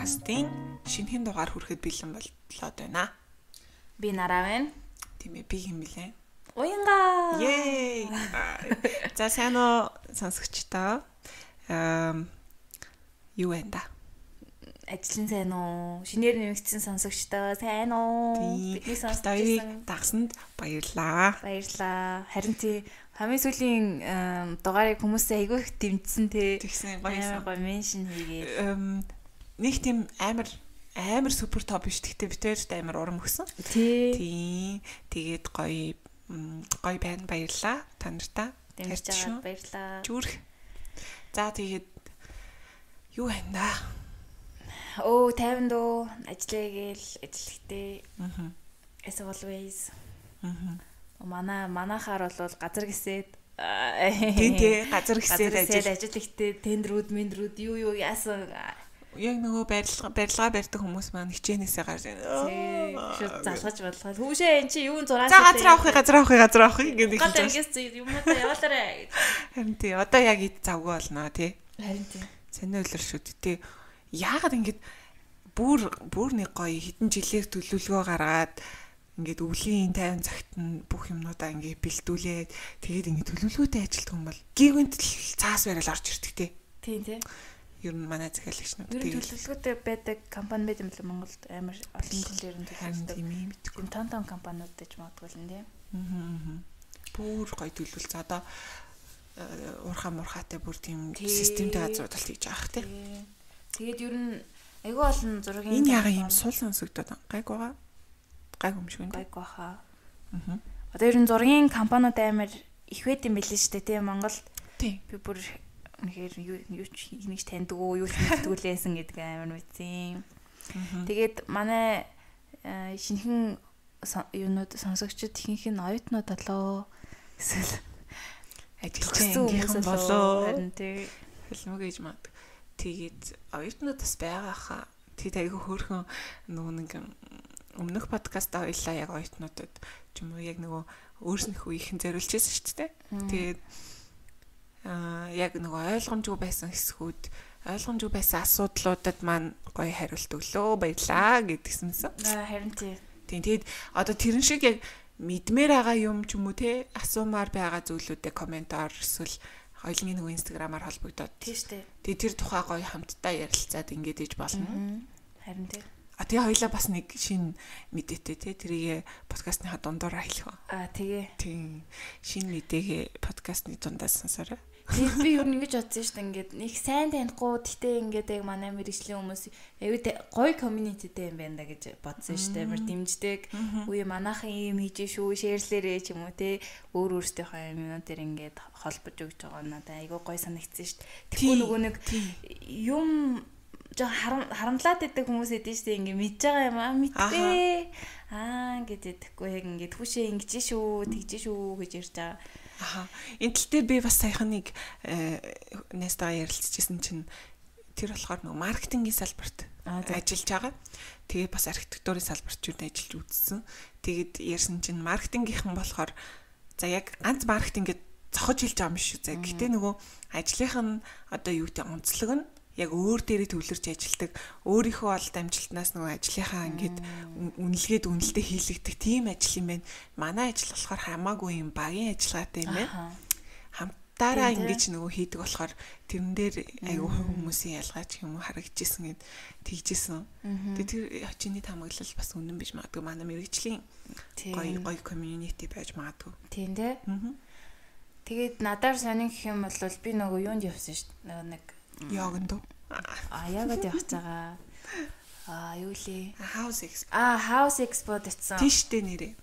подкастын шинэхэн дугаар хүрэхэд бэлэн боллоо байна. Би нараа байна. Тийм ээ би хэм блэ? Уянга. Yay! За сайн уу сонсогчдоо. Эм юу вэ да? Ажлын сайн уу? Шинээр нэмэгдсэн сонсогчдоо сайн уу? Бидний сонсогчдыг дагсанд баярлаа. Баярлаа. Харин тий хамгийн сүүлийн дугаарыг хүмүүсээ айгүй их дэмжсэн те. Тэгсэн гоё гоё меншн хийгээд. Нэг тийм амар амар супер топ биш гэхдээ битээрт амар урам өгсөн. Тий. Тий. Тэгээд гоё гоё байна баярлаа та нартаа. Дэмжиж байгаад баярлаа. Зүрх. За тэгээд юу байна да? Оо 50 дөө ажиллая гээл ажиллахтэй. Аа. As always. Аа Манай манахаар бол газар гисээд тий тий газар гисээд ажил ажил ихтэй тендрүүд мендрүүд юу юу яасан яг нөгөө барилга барилгаа барьдаг хүмүүс маань хичээнээсээ гарч. Шууд залгаж бодлоо. Хүүшээ эн чи юун зураа. За газар авах, газар авах, газар авах гэдэг хэлж байна. Гадаа юм уу яваалаарэ. Харин тий одоо яг ид завгүй болно тий. Харин тий. Санаа үлэр шүү дээ. Яагаад ингэж бүр бүр нэг гоё хитэн жилээр төлөвлөгөө гаргаад ингээд өвлийн 50 цагт нь бүх юмнуудаа ингээд бэлдүүлээд тэгээд ингээд төлөвлөгөөтэй ажилтдаг юм бол гівэнт цаас барил орж ирдэг тий. Тийм тий. Ер нь манай захиалагч нар тэгээд төлөвлөгөөтэй байдаг компани байт юм л Монголд амар олон жилээр нь төлөвлөдөг. Тийм юм мэдгүй. Том том компаниуд гэж магадгүй л нэ. Аа. Бүр гоё төлөвлөлт. За одоо урхаа мурхаатай бүр тийм системтэй газрууд л хийж байгаа хэ. Тэгээд ер нь айгүй олон зургийн энэ яга юм сул сонсогдоод гайг байгаа гайг байна. Гайг баха. Аа. Одоо ер нь зургийн компаниуд амар их байт юм билээ шүү дээ тийм Монголд. Тийм. Би бүр үнэхээр юу ч нэгж таньдаг уу юу ч мэдтгүүлээсэн гэдэг амар мэдсэн. Тэгээд манай э, шинхэн юунууд сонсогчд ихэнх нь оюутнууд болоо эсвэл ажилчин хүмүүс болоо. Хэлмэг гэж мад. Тэгээд оюутнууд бас байгаа хаа. Тэгэд айгүй хөөрхөн нөгөө нэг өмнөх подкаст хоёлаа яг оюутнуудад ч юм уу яг нөгөө өөрснийхөө ихэн зориулж байсан шүү дээ. Тэгээд аа яг нөгөө ойлгомжгүй байсан хэсгүүд ойлгомжгүй байсан асуудлуудад маань гоё хариулт өглөө баярлаа гэдгсэнсэн. Харин тий. Тийм тэгэд одоо тэрэн шиг яг мэдмээр байгаа юм ч юм уу те асуумаар байгаа зүйлүүдээ комментоор эсвэл хоёлын нөгөө инстаграмаар холбогдоод тий штэ. Тэгээ тэр тухай гоё хамтдаа ярилцаад ингэж ээж болно. Харин тий. А тэгээ хоёлаа бас нэг шин мэдээтэй те тэрийг подкастныхаа дундуур хэлэх ба. А тэгээ. Тийм. Шин мэдээгээ подкастны дундаас сонсороо. Тэгээд би юу нэгж бодсон шүү дээ ингээд нэг сайн танихгүй гэтээ ингээд яг манай мэрэгжлийн хүмүүс аюу гоё communityтэй юм байна да гэж бодсон шүү дээ. Мөр дэмждэг. Үе манайхан юм хийж шүү, шеэрлээрээ ч юм уу те өөр өөртөөхөө юмнууд төр ингээд холбож өгч байгаа надад айгүй гоё санагдсан шүү дээ. Тэгвэл нөгөө нэг юм жоо харамлаад байдаг хүмүүс эдэн штэ ингээ мэдж байгаа юм аа. Мэдтээ аа ингээд тэгэхгүй яг ингээ түүшээ ингэж шүү тэгж шүү гэж ярьж байгаа. Аха. Энэ тал дээр би бас саяхан нэг нэстаа ярилцчихсэн чинь тэр болохоор нөгөө маркетингийн салбарт ажиллаж байгаа. Тэгээд бас архитектурын салбарт ч ажиллаж үзсэн. Тэгээд ярьсан чинь маркетингийнхан болохоор за яг ганц маркетинг гэж зохиж хэлж байгаа юм шүү. За гэтээ нөгөө ажлынх нь одоо юу гэдэг онцлог нь яг өөр дээрээ төвлөрч ажилдаг өөрийнхөө олд амжилтнаас нөгөө ажлынхаа ингээд үнэлгээд үнэлтэд хийлэгдэх тийм ажил юм байна. Манай ажил болохоор хамаагүй юм багийн ажиллагаатай юм байна. Хамтаараа ингэж нөгөө хийдэг болохоор тэрэн дээр аюу хүмүүсийн ялгаа ч юм уу харагдчихсэн гэд тэгжсэн. Тэгээ тэр чиний тамаглал бас үнэн биш магадгүй манай мэрэгжлийн гоё гоё community байж магадгүй. Тийм дээ. Тэгээд надаар сонин гэх юм бол би нөгөө юунд явсан шүү дээ. Нэг Уу? А ягод явж байгаа. А юу лээ? House Expo. А House Expo дэтсэн. Тийштэй нэрээ.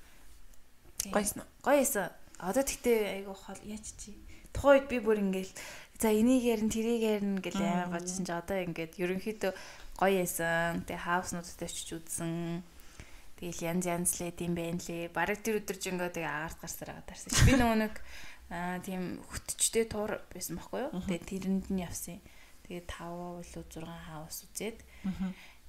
Гойсон уу? Гойсон. Одоо тэгтээ айгу хол яач чи. Тухайд би бүр ингээл за энийг ярин тэрийг ярин гэл амар бодсон чи одоо ингээд ерөнхийдөө гоё яасан. Тэгээ хауснуудтай очиж үзсэн. Тэгэл янз янз лээд юм байна лээ. Бараг тэр өдөр ингээ тэгээ агаарт гарсаар байгаа даарсан. Би нөгөө нэг аа тийм хөтчтэй тур байсан байхгүй юу? Тэгээ тэрэнд нь явсан. Тэгээд 5 болоо 6 хаус үзээд.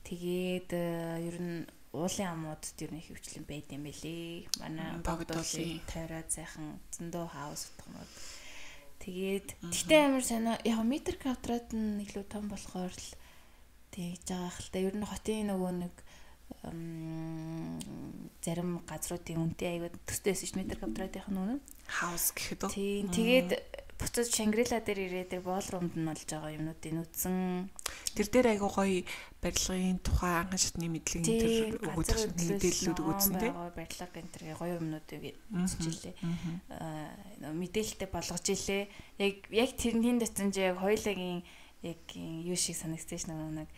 Тэгээд ер нь уулын амууд ер нь хөвчлэн байд юм бэлээ. Манай богдуулын тойроо сайхан зөндөө хаус утгамууд. Тэгээд тэгтээ амар сонио. Яг метр квадрат нь илүү том болохоор л тэгж байгаа хэл та. Ер нь хотын нөгөө нэг зарим газруудын үнэтэй аягүй төстөөс ш метр квадратынх нь үнэ хаус гэхэд үү? Тийм тэгээд буцаж Шангрила дээр ирээд тэр боолрумд нь болж байгаа юмнуудыг нүцэн тэр дээр айгуу гоё барилгын тухай анхан шатны мэдлэг тэр өгөх мэдээллүүд өгсөн тийм барилга энэ тэр гоё юмнуудыг үзчихлээ аа мэдээлэлтэй болгож илээ. Яг яг тэрний дотор яг хоёулагийн яг юу шиг санагдсан ш нэг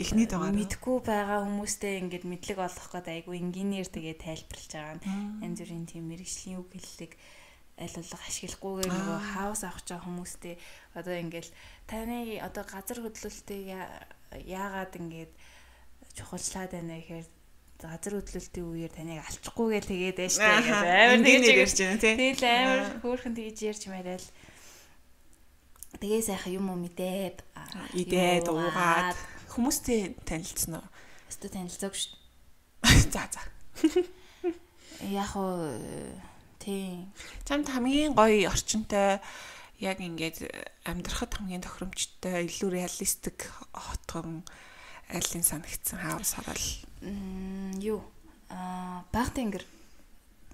эхний дагаар мэдгүй байгаа хүмүүстэй ингээд мэдлэг олох гээд айгу инженеэр тэгээ тайлбарлаж байгаа нь. Янз бүрийн тийм мэрэгжлийн үг хэллэг аль болох ашиглахгүйгээр нөгөө хаус авах чаа хүмүүстэй одоо ингээл таны одоо газар хөдлөлтийг яагаад ингээд чухалчлаад байна гэхээр газар хөдлөлтийн үеэр таныг алчихгүйгээл тэгээд байж таа амар тэгж ярьж байна тий. Тэгэл амар хөөрхөн тэгж ярьж мараал. Тэгээ сайхан юм уу мэдээд идээд уугаад хүмүүстэй танилцсан уу? Өстө танилцаагүй шүү. За за. Яг уу Тийм. Чамд хамгийн гоё орчинтой яг ингээд амьдрахад хамгийн тохиромжтой илүү реалистик хотгон айлын санагдсан хаус харал. Юу? Аа, баг тэнгэр.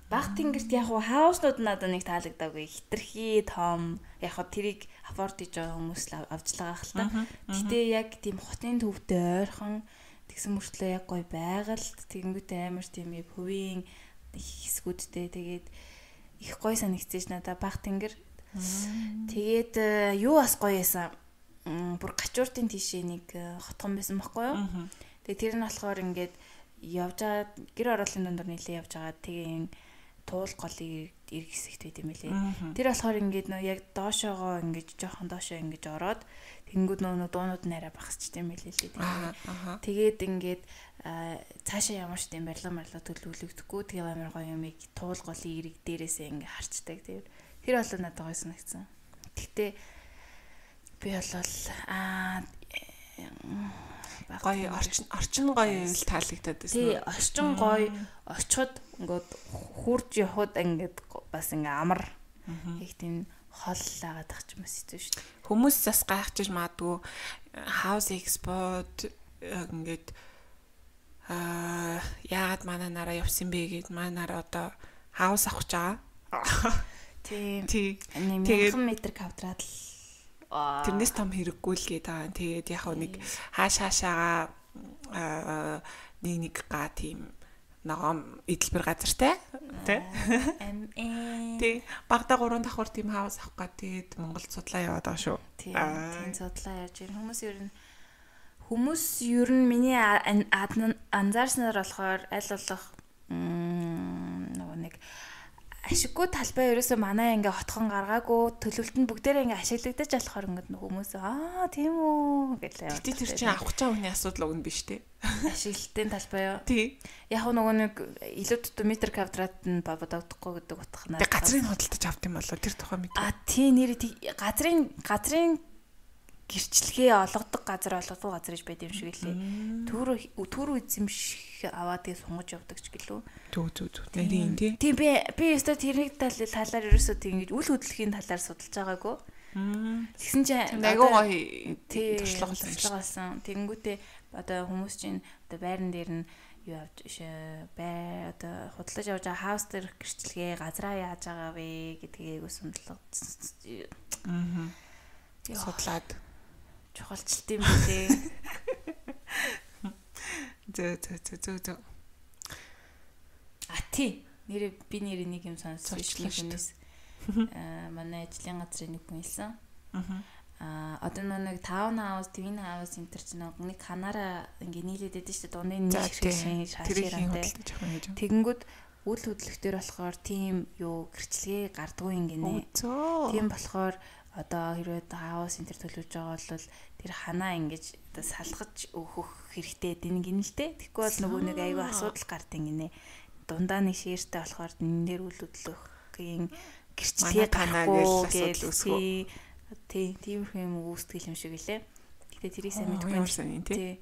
Баг тэнгэрт яг хуу хауснууд надад нэг таалагдаагүй. Хитрхи том. Яг хуу тэрийг аффорд хийж байгаа хүмүүс л авч л байгаа хэл та. Гэтэ яг тийм хотын төвдөө ойрхон тэгсэн мөртлөө яг гоё байгальд тэгэнгүүтээ амар тийм хөвийн хэсгүүдтэй тэгээд их гоё санагдсан ш надаа баг тэнгэр. Тэгээд э, юу бас гоё ясан. Бүр гачууртын тишээ нэг э, хотгон байсан байхгүй юу? Тэгээд тэр нь болохоор ингээд явж байгаа гэр ороолын дундор нэлээ явж байгаа. Тэгээ туул голыг эрг хэсэгт байт юм лээ. Тэр болохоор ингээд нөө яг доошоогоо ингээд жоохон доошоо ингээд ороод тэнгууд нөө дуунууд нараа багсчтэй юм лээ лээ. Тэгээд ингээд цаашаа ямар ч тийм барилга марлаа төлөвлөгдөхгүй тэгээ амар гоё юм ийм туул голын эрэг дээрээсээ ингээ харцдаг тийм тэр болоо надад гоё санагдсан. Гэхдээ би болол аа гоё орчин орчин гоё л таалагдаад байсан. Тий, орчин гоё очиход ингээд хурж явхад ингээд бас ингээ амар их тийм хол лагаад ах юм хэвчээ шүү дээ. Хүмүүс бас гайхчих магадгүй хаус экспорт ингээд аа яагаад манай нараа явсан бэ гэд манай нараа одоо хаус авах гэж байгаа. Тийм. Тэгээд 1000 м квадрат л тэрнээс том хэрэггүй л гээд байгаа. Тэгээд яг нэг хааш хаашаага нэг нэг га тийм ногоом эдлбэр газартай тий. Тий. Багада 3 давхар тийм хаус авах гад тэгээд Монголд судлаа яваад байгаа шүү. Тийм. Тийм судлаа явж байна. Хүмүүс ер нь Хүмүүс ер нь миний анзаарснаар болохоор аль болох ашиггүй талбай ерөөсөө манай ингээ хотхон гаргаагүй төлөвлөлтөнд бүгдээрээ ингээ ашиглагдаж болохоор ингээ хүмүүс аа тийм үү гэлээ. Тэгтээ тэр чинь авах чаа хүний асуудал өгнө биш үү? Ашиглалтын талбай юу? Тий. Яг нөгөө нэг илүү дутуу метр квадрат нь бодогдохгүй гэдэг утгахнаа. Тэг газрын худалдаж авт юм болоо тэр тухай мэд. А тий нэр газрын газрын гэрчлэгээ олгодог газар олгодог газар гэж байд юм шиг лээ. Түр түр эзэмших аваад тэгээ сунгаж явдаг ч гэлөө. Түү түү түү. Нэрийн тий. Тийм би би өстө тэрний талаар ерөөсөө тийм ингэж үл хөдлөхийн талаар судалж байгаагүй. Тэгсэн чинь айгуу гоё туршлага болсон. Тэнгүүтээ одоо хүмүүс чинь одоо байран дээр нь юу авч бай одоо худалдаж явж байгаа хаус дээр гэрчлэгээ газраа яаж байгаа вэ гэдгийг судлаад. Аа. Судлаад чухалчлт юм билээ. Зөө зөө зөө зөө зөө. А тий. Нэрээ би нэрээ нэг юм сонссон дээ. Аа манай ажлын газрын нэг хүн хэлсэн. Аа одоо нэг таун хаус, твин хаус энэ төр чинь нэг ханаараа ингээ нийлээд байдаг шүү дээ. Дуны нэг шиг шин шаашаарантай. Тэгэнгүүт үйл хөдлөлтөөр болохоор тийм юу гэрчлэгээ гардгүй ингэнэ. Тийм болохоор одоо хэрвээ хаус энэ төр төлөвлөж байгаа бол тэр ханаа ингэж одоо салгаж өгөх хэрэгтэй дин гинэлтэй. Тэгэхгүй бол нөгөө нэг аюу асуудал гардыг гинэ. Дундаа нэг ширтэй болохоор энэ дээр үл хөдлөхийн гэрчлэгээ гарахгүй гэж үсгөө. Тий, тийм юм үүсгэл юм шиг лээ. Гэтэ тэрийг сайн мэдгүй. Тий.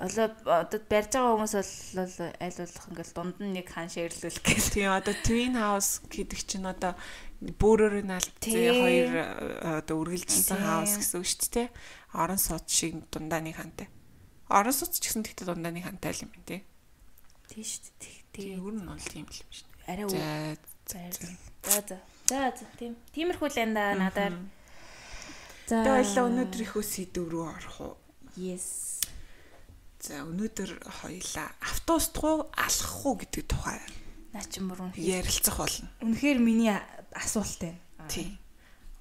Одоо одоо барьж байгаа хүмүүс бол аль болох ингээл дунд нь нэг хан ширлүүлэх гэх. Тийм одоо twin house гэдэг чинь одоо Бөөрөөр нь аль хоёр одоо үргэлжилсэн хаус гэсэн үг шүү дээ. Орон сууц шиг дундааны хантай. Орон сууц ч гэсэн тэгтээ дундааны хантай л юм тий. Тийм шүү дээ. Тэгээ өөр нь бол тийм л юм дээ. Арай үү. За за. За за тийм. Тиймэрхүү л энэ надаар. За. Тэгээ өнөөдрийнхөө сэдв рүү орох уу? Yes. За өнөөдөр хоёлаа автобустгүй алхах уу гэдэг тухай наа чи мөрөн ярилцах болно. Үнэхээр миний асуулт байна. Тийм.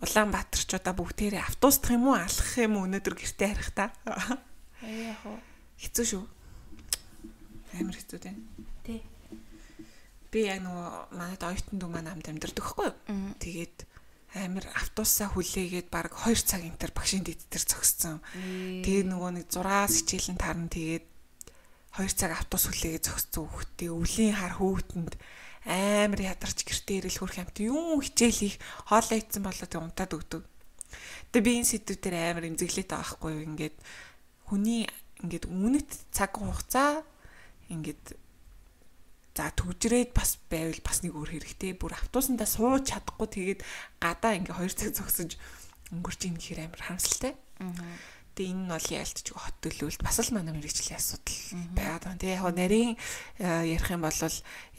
Улаанбаатарчуудаа бүгдээрээ автобусдах юм уу алхах юм уу өнөөдөр гэртээ харих та. Ээ яг уу. Хэцүү шүү. Амар хэцүү дээ. Тий. Би яг нөгөө манайд оюутан дүү маань хамт амьдардаг хгүй юу? Тэгээд амар автобусаа хүлээгээд баг 2 цаг энэ төр багшийн дэд төр зогссон. Тэгээд нөгөө нэг 6-аас хичээлэн тарна тэгээд 2 цаг автобус хүлээгээд зогссон хөхтэй өвлийн хар хөөгтөнд амар ядарч гэртээ ирэл хөрх юмт юм хичээл их хоолоо ийцэн болоо тэг унтаад өгдөг. Тэгээ би энэ сэдв дээр амар эмзэглээд байгаа хгүй ингээд хүний ингээд үнэт цаг хугацаа ингээд за төгжрээд бас байвал бас нэг өөр хэрэгтэй. Бүр автобусандаа сууж чадахгүй тэгээд гадаа ингээ хоёр цаг зогсож өнгөрч ийн гэхээр амар харамсалтай. Тэгээ энэ нь бол яалтч хот төлөвлөлт бас л манай мэрэгчлийн асуудал байгаад байна. Тэгээ яг нарийн ярих юм бол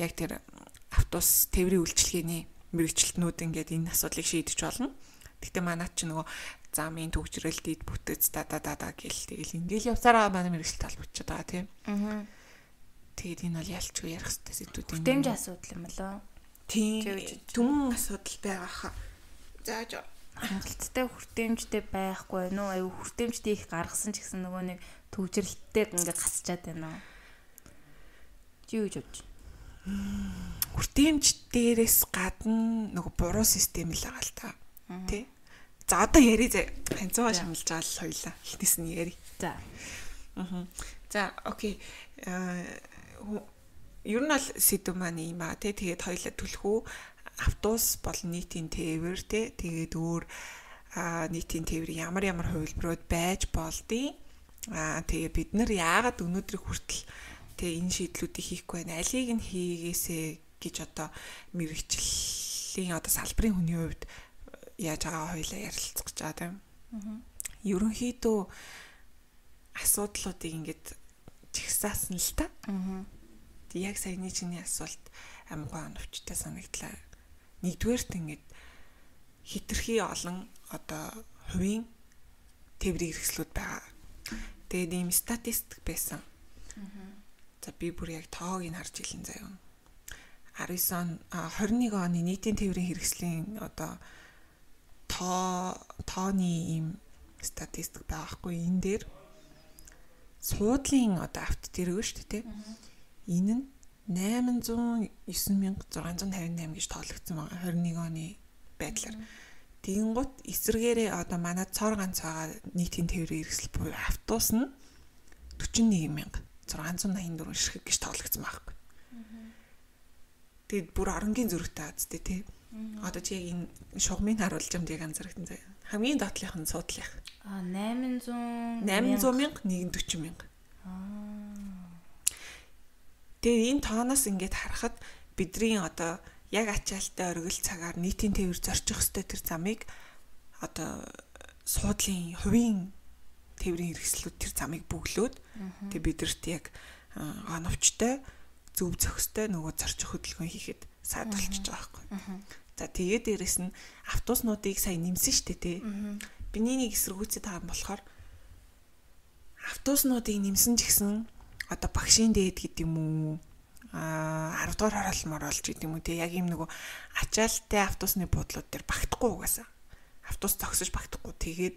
яг тэр автобус тээврийн үйлчилгээний мэрэгчлэтнүүд ингээд энэ асуудлыг шийдэж болно. Гэтэ манайд ч нөгөө замын төгжрэл дид бүтэц да да да гэл тэгэл ингээл явсараа манай мэрэгчлэлт албачаад байгаа тийм. Аа. Тэгээд энэ бол ялчгүй ярих хэрэгтэй сэдвүүд юм. Хүртээмж асуудал юм болоо. Тийм. Түмэн асуудал байгаа хаа. За жоо хангалттай хүртээмжтэй байхгүй нөө аюу хүртээмжтэй их гаргасан ч гэсэн нөгөө нэг төвжрэлттэй ингээд гасчаад байна уу? Чи юу гэж бодож байна? Хүртээмж дээрээс гадна нөгөө буруу систем л байгаа л та. Тэ? За одоо яри зэ. Ханцаа шамлж байгаа л хоёлаа. Эхнээс нь яри. За. Аа. За, окей. Аа ер нь бол сэдв маань юм аа тий тэгээд хоёлаа түлхүү автобус бол нийтийн тээвэр тий тэгээд өөр нийтийн тээвэр ямар ямар хувилбарууд байж болдгийг аа тэгээ бид нар яагаад өнөөдрийг хүртэл тэгээ энэ шийдлүүдийг хийхгүй байна алийг нь хийгээсэ гэж одоо мэрэгчлийн одоо салбарын хүний хувьд яаж байгаа хоёлаа ярилцах гэж байгаа тийм. Аа. Ерөнхийдөө асуудлуудыг ингээд чигсаасан л та. Аа. Яг саяны чиний асуулт амгаа оновчтой санагдлаа нэгдүгээрт ингээд хитрхи олон одоо хувийн тээврийн хэрэгслүүд байгаа. Тэгээд ийм статистик байсан. За би бүр яг тоог нь харж илэн заяа. 19 он 21 оны нийтийн тээврийн хэрэгслийн одоо тоо тооны ийм статистик байхгүй энэ дээр суудлын одоо авт дэрэг шүү дээ. Энэ нь 809658 гэж тоологдсон байгаа 21 оны байдлаар. Тэгэнгუთ эсэргээрээ одоо манай цор ганц байгаа нийтийн тээврийн хэрэгсэл буюу автобус нь 41684 ширхэг гэж тоологдсон байхгүй. Тэгэд бүр оронгийн зөрөгтэй аадтэй тий. Одоо чи яг энэ шугамыг харуулж юмд яг анзаарахтан заяа. Хамгийн дотлынх нь суудлах. А 800 800 мянга 140 мянга. Аа Тэгээ энэ тооноос ингээд харахад бидний одоо яг ачаалттай оргил цагаар нийтийн тээвэр зорчих хөстэй тэр замыг одоо суудлын хувийн тээврийн хэрэгслүүд тэр замыг бүглөөд тэгээ бидэрт яг оновчтой зөв зохистой нөгөө зорчих хөдөлгөөн хийхэд саадулчихж байгаа байхгүй. За тэгээ дээрэс нь автобуснуудыг сая нэмсэн штэ тий. Биний нэг эсэргүүцэд байгаа болохоор автобуснуудыг нэмсэн ч гэсэн одоо багшийн дээд гэдэг юм уу? А 10 дугаар хороол моролж гэдэг юм уу? Те яг юм нөгөө ачаалттай автобусны буудлууд дээр багтахгүй угаасаа. Автобус зогсож багтахгүй. Тэгээд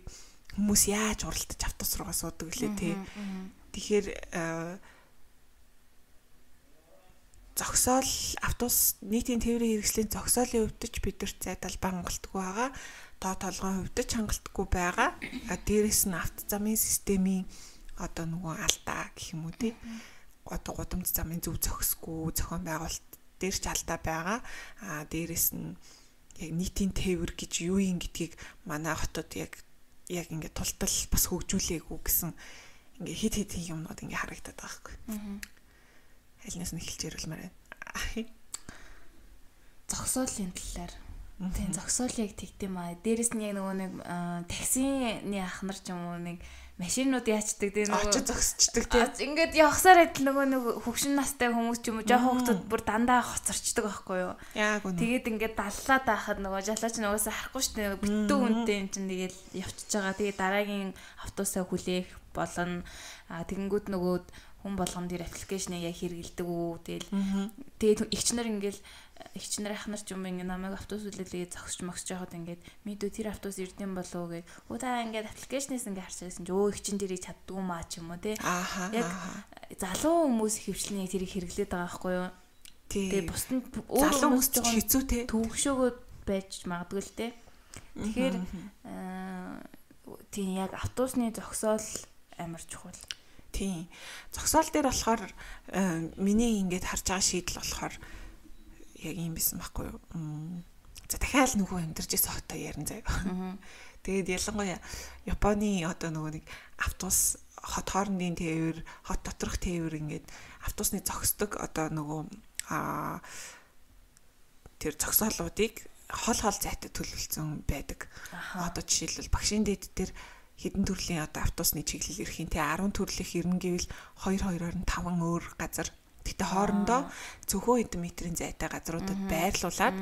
хүмүүс яаж уралдаж автобус руугаа суудаг лээ те тэгэхээр зогсоол автобус нийтийн тээврийн хэрэгслийн зогсоолын хувьд ч бид нар зайдал хангалтгүй байгаа. Тоо толгойн хувьд ч хангалтгүй байгаа. Дээрэс нь авто замын системийн одоо нөгөө алдаа гэх юм уу тий одоо гудамж замын зөв зохисгүй зохион байгуулалт дээр ч алдаа байгаа а дээрэс нь яг нийтийн тээвэр гэж юу юм гэдгийг манай хотод яг яг ингээд тултал бас хөгжүүлээгүй гэсэн ингээ хит хит юмнууд ингээ харагдаад байгаа хгүй. Алинаас нь эхэлж ярилмаар байна. Зогсоолын талаар Тийм зогсоол яг тэгдэм аа. Дээрэс нь яг нөгөө нэг таксины ах нар ч юм уу нэг машинууд яачдаг тийм нөгөө очиж зогсчдаг тийм. Ингээд явахсаар адил нөгөө нэг хөвшин настай хүмүүс ч юм уу жоохон хүмүүсд бүр дандаа хоцорчдаг байхгүй юу? Яг үнэ. Тэгээд ингээд даллаад байхад нөгөө жалаач нөгөөсөө харахгүй шүү дээ. Битүү үнтэй юм чинь тэгээд явчихж байгаа. Тэгээд дараагийн автобусаа хүлээх болно. А тэгэнгүүт нөгөө хүн болгон дээр аппликейшнийг яг хэрэгэлдэг үү. Тэгэл тэгээд эгчнэр ингээл эгч нар ах нар ч юм ингээ намайг автобус үлээлээ зогсож могсож яхад ингээд мэдүү тэр автобус ирдэм болов өө та ингээд аппликейшнээс ингээ харж байсан чи өө эгчин тэрийг чаддгүй маа ч юм уу те яг залуу хүмүүс хөвчлэнийг тэрийг хэрэглээд байгаа байхгүй юу? Тэгээ бусд нь залуу хүмүүс ч хэцүү те төвөгшөөгөө байж магадгүй л те тэгэхээр тийм яг автобусны зогсоол амар чухал. Тийм зогсоол дээр болохоор миний ингээд харж байгаа шийдэл болохоор яг юм бисэн байхгүй юу. За дахиад нөгөө амьдарч исэн хотоо ярин заяа. Тэгээд ялангуяа Японы одоо нөгөө нэг автобус хот хоорондын тээвэр, хот доторх тээвэр ингээд автобусны зогсдог одоо нөгөө а тэр зогсоолуудыг хол хол зайтай төлөвлөсөн байдаг. Одоо жишээлбэл багшийн дэд дээр хэдэн төрлийн одоо автобусны чиглэл ирэхин те 10 төрлөх ирнэ гэвэл 2 2-оор нь 5 өөр газар Гэтэ хоорондоо зөвхөн хэдэн метрийн зайтай газруудад байрлуулад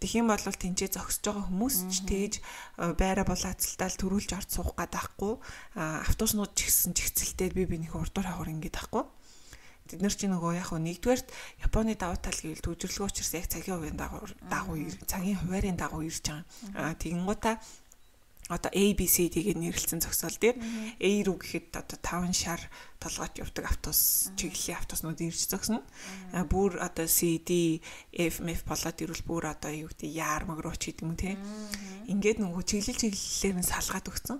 тэгэх юм бол тэнцээ зогсож байгаа хүмүүс ч тээж э, байраа булаацалтаал төрүүлж орж суух гээд байхгүй. Автобуснууд ч гэсэн чигцэлтэй би бинийх урдуур хавар ингээд байхгүй. Тэд нар чи нөгөө яг хөө нэгдүгээрт Японы давуу тал гэвэл төвжирлэг учраас яг цагийн хувийн дагуу дагуу цагийн хуваарийн дагуу ирж байгаа. Аа тэгэнгუута одоо ABCD-г нэрлэлсэн зогсоол дээр A руу гэхэд одоо 5 шар толгойд явдаг автобус чиглэлийн автобуснууд ирж зогсно. Бүр одоо CD, F, F болоод ирвэл бүр одоо юу гэдэг яармаг руу ч гэдэг юм те. Ингээд нөгөө чиглэл чиглэлээр нь салгаад өгсөн.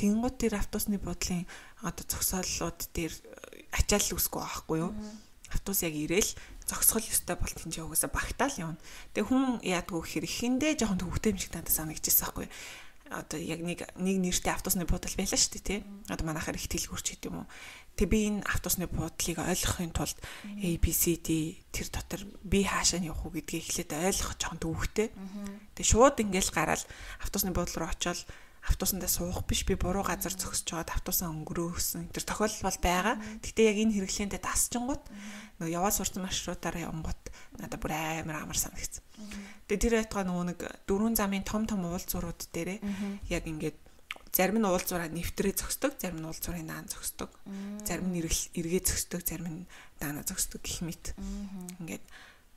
Тэнгууд тэр автобусны бодлын одоо зогсооллууд дээр ачаал үсгүй байхгүй юу? Автобус яг ирээл зогсгол ёстой бол тэнцээ угаасаа багтаал явна. Тэгээ хүн яадгүй хэрхэндээ жоохон төвөгтэй юм шиг надад санагдчихсан байхгүй юу? Одоо яг нэг нэг нэртэй автобусны буудал байлаа шүү дээ тий. Одоо манайхаар их дэлгүүрч гэдэг юм уу. Тэг би энэ автобусны буудлыг ойлгохын тулд ABCD тэр дотор би хаашаа явах уу гэдгийг эхлээд ойлгох жоохон төвөгтэй. Тэг шууд ингээл гараад автобусны буудлал руу очиод автобусандаа суух биш би буруу газар зогсож жоод автобусаа өнгөрөөсөн. Тэр тохиолдол бол байгаа. Гэхдээ яг энэ хэрэглээндээ дасчингууд нөгөө яваа сурсан маршрутаараа явангууд надад бүр амар амар санагдсан. Тэгээ тэр байтугай нөгөө нэг дөрвөн замын том том уулзуурууд дээрээ яг ингээд зарим нь уулзуураа нэвтрээ зогсдог, зарим нь уулзуурын даан зогсдог. Зарим нь эргээ зогсдог, зарим нь даана зогсдог гэх мэт. Ингээд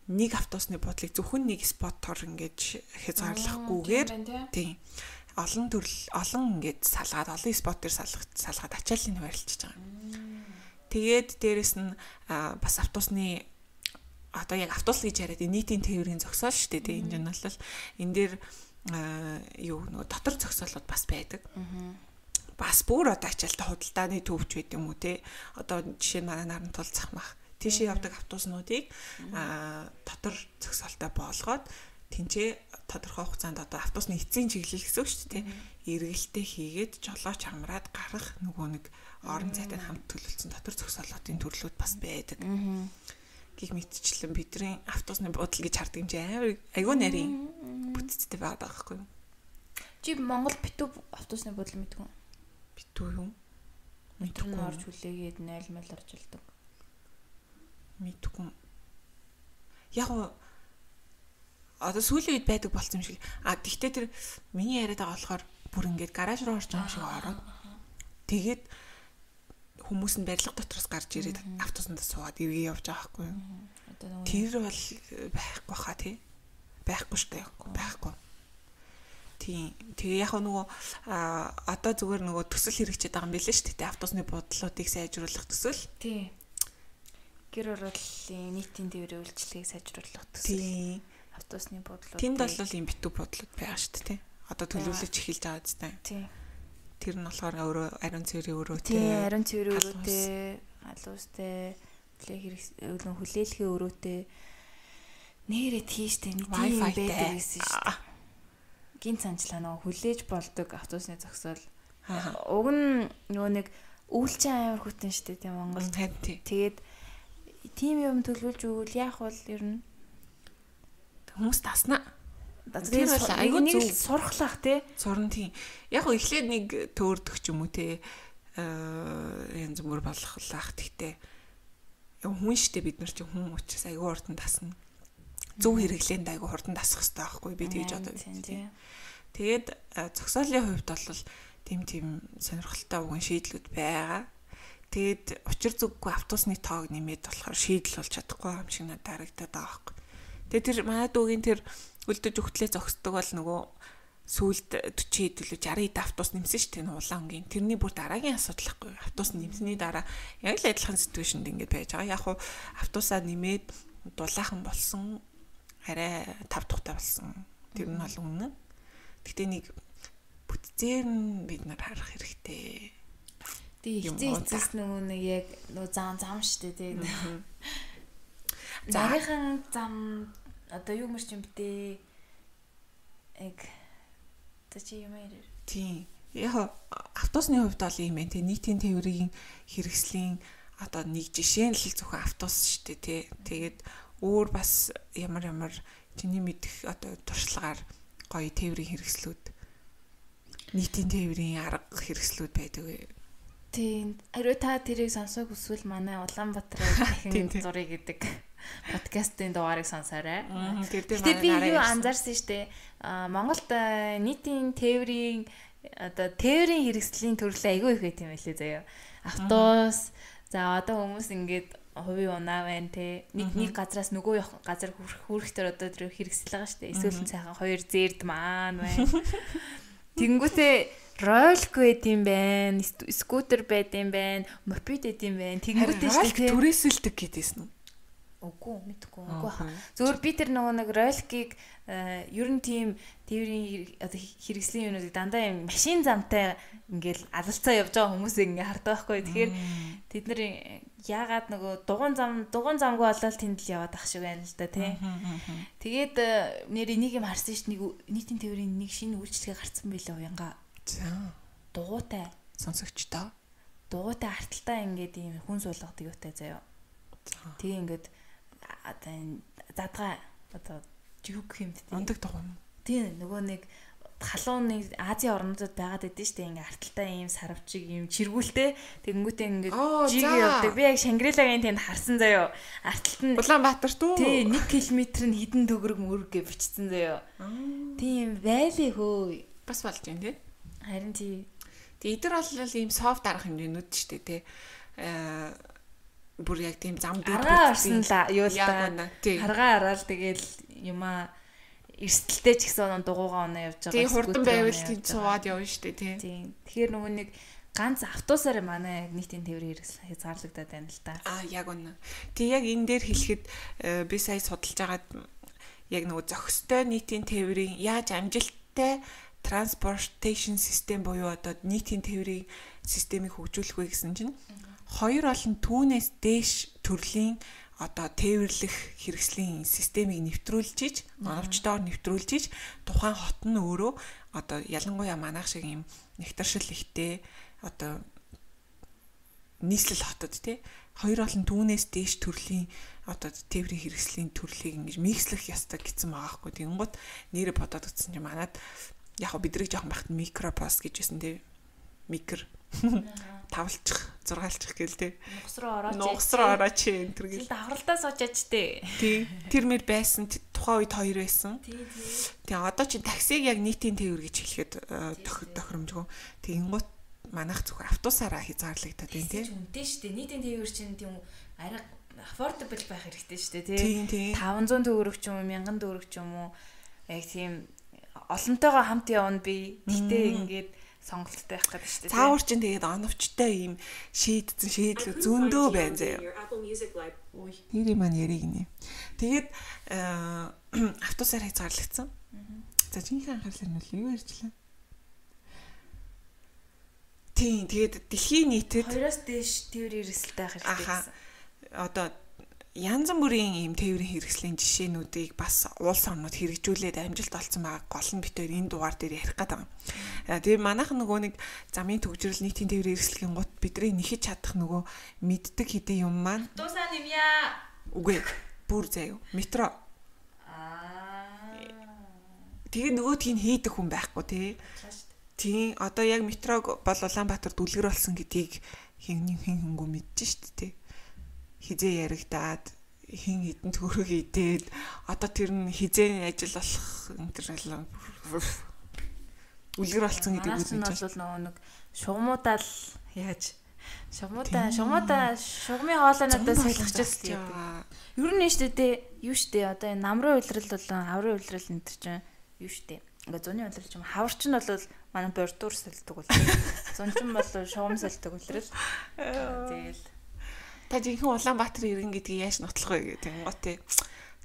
нэг автобусны бодлыг зөвхөн нэг спотоор ингээд хязгаарлахгүйгээр тийм олон төрөл олон ингээд салгаад олон спот дээр салгад салгаад ачааллыг байрлуулж байгаа. Тэгээд дээрэс нь бас автобусны одоо яг автобус гэж яриад нийтийн тээврийн зогсоол шүү дээ. Энэ нь бол энэ дээр юу нөгөө дотор зогсоолууд бас байдаг. Бас бүр одоо ачаалтаа худалдааны төвч байд юм уу те. Одоо жишээ нь манай наран тул захмах тийшээ явдаг автобуснуудыг дотор зогсоолтой болгоод тэнцээ тодорхой хугацаанд одоо автобусны эцсийн чиглэл гэсэн үг шүү дээ. Эргэлтээ хийгээд жолооч хамраад гарах нөгөө нэг орон зайтай хамт төлөвлөсөн дотор зогсоолоотын төрлүүд бас байдаг. Гэх мэтчлэн бидний автобусны буудал гэж хардаг юм чи амар айгүй нарийн бүтцтэй байгаад байгаа байхгүй юу? Чи Монгол битүү автобусны буудал мэдгүй юу? Битүү юу? Мэдгүй орж хүлээгээд 0 мэл оржилдог. Мэдгүй. Яг одоо сүүлийн үед байдаг болсон юм шиг. А тэгтээ тэр миний яриад байгаа болохоор бүр ингээд гараж руу орж байгаа юм шиг ороод тэгээд хүмүүс нь барилга дотроос гарч ирээд автобусанд суугаад эргээ явж байгаа хгүй юу. Тэр бол байхгүй хаа тий. Байхгүй шүү дээ. Байхгүй. Тийм. Тэгээ яг нөгөө одоо зүгээр нөгөө төсөл хэрэгжээд байгаа юм билээ шүү дээ. Автобусны бодлоодыг сайжруулах төсөл. Тийм. Гэр ороллын нийтийн тээврийн үйлчлэгийг сайжруулах төсөл. Тийм автобусны бодлууд. Тэнд бол юм битүү бодлууд байгаа шүү дээ. Одоо төлөвлөж эхэлж байгаа зү. Тийм. Тэр нь болохоор өөрөө ариун цэврийн өрөөтэй. Тийм, ариун цэврийн өрөөтэй, алуустай, хүлээх хүлээлгийн өрөөтэй нэрээ тийштэй нэг тийм байдаг гэсэн шүү дээ. Гин цанчлаа нөгөө хүлээж болдог автобусны зогсоол. Уг нь нөгөө нэг үүлчин аймар хүтэн шүү дээ тийм Монгол. Тэгээд тийм юм төлөвлөж өгвөл яах вэ ер нь Хүмүүс таснаа. Тэр бол айгүй зөв сурхлах тий. Сурн тийм. Яг гоо эхлээд нэг төөрдөх ч юм уу тий. Аа янз бүр болохлах гэхдээ хүн штэ бид нар чи хүн учраас айгүй хурдан тасна. Зөв хэрэглээнд айгүй хурдан тасах хэрэгтэй байхгүй би тэгж одоо. Тэгээд зогсоолын хувьд бол тийм тийм сонирхолтой уган шийдлүүд байгаа. Тэгээд учир зүггүй автобусны тоог нэмээд болохоор шийдэл болж чадахгүй юм шиг надад харагдаад байгаа байхгүй. Тэгээд тэр манай дүүгийн тэр үлдэж өгтлээ зогсдог бол нөгөө сүүлд 40 хэдүүлээ 60 хэд автобус нэмсэн шүү дээ улаангийн. Тэрний бүр дараагийн асуудал байхгүй. Автобус нэмсний дараа яг л адилхан ситүэйшнд ингэж байж байгаа. Яг хуу автобусаа нэмээд дулаахан болсон арай тав тухтай болсон. Тэр нь бол үнэн. Гэтэ нэг бүтцээр нь бид нар харах хэрэгтэй. Тэг ихцэн эцэс нөгөө нэг яг нөгөө зам зам штэ тэг. Нарийнхан зам одоо юу мэрч юм бтэ яг чи юм ярив. Тийм. Яг автобусны хувьд бол юм байна те нийтийн тээврийн хэрэгслийн одоо нэг жишээ нь л зөвхөн автобус шүү дээ тий. Тэгээд өөр бас ямар ямар чиний мэдих одоо туршлагаар гоё тээврийн хэрэгслүүд нийтийн тээврийн арга хэрэгслүүд байдаг? Тийм. Ариу та тэрийг сонсох хүсвэл манай Улаанбаатарын дахин зургийг гэдэг подкастын дугаарыг сонсоорой. Гэтэ би юу анзаарсан штэ Монголд нийтийн тээврийн одоо тээврийн хэрэгслийн төрөл айгүй их байт юм байлээ заяа. Автобус за одоо хүмүүс ингээд хувийн унаа байна те нэг нэг газраас нөгөө газар хүрхтэр одоо тэр хэрэгсэл байгаа штэ эсвэл сайхан хоёр зээрд маань байна. Тэнгүүтээ ролик байд юм байна, скутер байд юм байна, мопед байд юм байна. Тэнгүүтээ штэ түрээсэлдэг гэдээсэн үү? Үгүй мэдгүй. Үгүй хаа. Зөвөр би тэр нөгөө нэг роликийг э, ер нь тийм тээврийн хэрэгслийн юмнуудыг дандаа юм машин замтай ингээл алалцаа явж байгаа хүмүүсийг ингээ хардаг байхгүй. Тэгэхээр тэд нар яагаад нөгөө дугуун зам дугуун замгүй болол тэнд л яваад ах шиг байна л да тий. Тэгээд э, нэр энийг юм харсан ш нэг нийтийн тээврийн нэг шинэ үйлчлэгээ гарцсан байлаа уянга. За. Дугуйтай сонсогчдоо. Дугуйтай арталтай ингээд ийм хүн суулгадаг юутай заяа. Тэгээ ингээд одоо энэ задгаа одоо гэх юм бэ? Ундаг тухайн. Тийм нөгөө нэг халууны Азийн орнуудад байгаад байдсан шүү дээ. Ингээ арталтай ийм сарвчиг ийм чиргүүлтэй. Тэгэнгүүтээ ингээ жиг явдаг. Би яг Шангрилагийн тэнд харсан заяо. Арталт нь Улаанбаатар туу. Тий 1 км нь хідэн төгрөг мөрөг гэж бичсэн заяо. Тийм байлээ хөө. Бас болж байна тий. Харин тий. Тэгээ эдэр бол ийм софт арга хэмжээнүүд шүү дээ тий. Аа бүр яг тийм зам дээр орсон л юу л да. Харгаа араал тэгэл юма эрсдэлтэй ч гэсэн дугуугаа оноо явж байгаа. Тийм хурдан байвал тийм цуваад явна шүү дээ тийм. Тэгэхээр нөгөө нэг ганц автобусаар манай яг нийтийн тээврийн хэрэгсэл хязгаарлагдаад байна л да. Аа яг үнэ. Тэг яг энэ дээр хэлэхэд э, би сая судалж агаад яг нөгөө зохистой нийтийн тээврийн яаж амжилттай transportation system буюу одоо нийтийн тээврийн системийг хөгжүүлэх вэ гэсэн чинь хоёр олон түүнээс дээш төрлийн одоо тээвэрлэх хэрэгслийн системийг нэвтрүүлж иж, оновчдоор нэвтрүүлж иж тухайн хот нь өөрөө одоо ялангуяа манайх шиг юм нэгтаршил ихтэй одоо нийслэл хотод тий хоёр олон түүнээс дээш төрлийн одоо тээврийн хэрэгслийн төрлийг ингэж микслэх ёстой гэсэн байгаа хгүй. Тэнгууд нэрэ бодоод утсан чинь манад яг бидрийг жоохон байхад микропост гэж байсан тий микр тавлчих, зургаалчих гээл те. Нугас руу орооч. Нугас руу орооч энэ төр гэл. Давхралтаа суучаач те. Тий. Тэр мэр байсан тухайн үед хоёр байсан. Тий, тий. Тэгээ одоо чи таксиг яг нийтийн тээвэр гэж хэлэхэд тохиромжгүй. Тэгэнгუთ манайх зүгээр автобусаараа хязгаарлагдаад байна тий. Үнэтэй шүү дээ. Нийтийн тээвэр чинь тийм арай affordable байх хэрэгтэй шүү дээ тий. 500 төгрөг ч юм уу 1000 төгрөг ч юм уу яг тийм олонтойгоо хамт явна би. Гэтэ ингээд сонголттой байх гэдэг шүү дээ. Цаавар чинь тэгээд оновчтой ийм шийдсэн шийдлүүд зөндөө байна заяа. Нэрийг маань яриг нэ. Тэгээд автобусаар хязгаарлагдсан. За жинхэнэ анхаарлаа нь юу ярьчлаа? Тийм тэгээд дэлхийн нийтэд хоёроос дээш тээвэр эрсэлтэй байх хэрэгтэй гэсэн. Одоо янз бүрийн ийм тээврийн хэрэгслийн жишээнүүдийг бас улс орнууд хэрэгжүүлээд амжилт олцсон байгаа гол нь битээр энэ дугаар дээр ярих гэдэг юм. Тэгээ манайхан нөгөө нэг замын төгжрөл нийтийн тээврийн хэрэгслийн гут бидний нэхэж чадах нөгөө мэддэг хэдийн юм маань Тусаа нэмья. Үгүй бүр заяа. Метро. Аа. Тэгээ нөгөөдгийг хийдэг хүн байхгүй тий. Тийм одоо яг метрог бол Улаанбаатар дүлгэр болсон гэдгийг хин хин хөнгөө мэдэж штт тий. Хизээ яригадаад хин хідэн төгрөг идээд одоо тэр нь хизээ ажил болох төр үлгэр болсон гэдэг үг нь бол нөгөө нэг шугамудаа л яаж шугамудаа шугамудаа шугамын хоолойнуудаа солихчихсан юм. Ер нь штэ тэ юу штэ одоо энэ намрын улирал болон хаврын улирал энэ төр чинь юу штэ. Ингээ зуны улирал ч юм хаварч нь бол манай бордуур солидог бол. Зунчин бол шугам солидог улирал. Тэгэл та жинхэнэ Улаанбаатар иргэн гэдгийг яаж нотлох вэ юм гоо тий.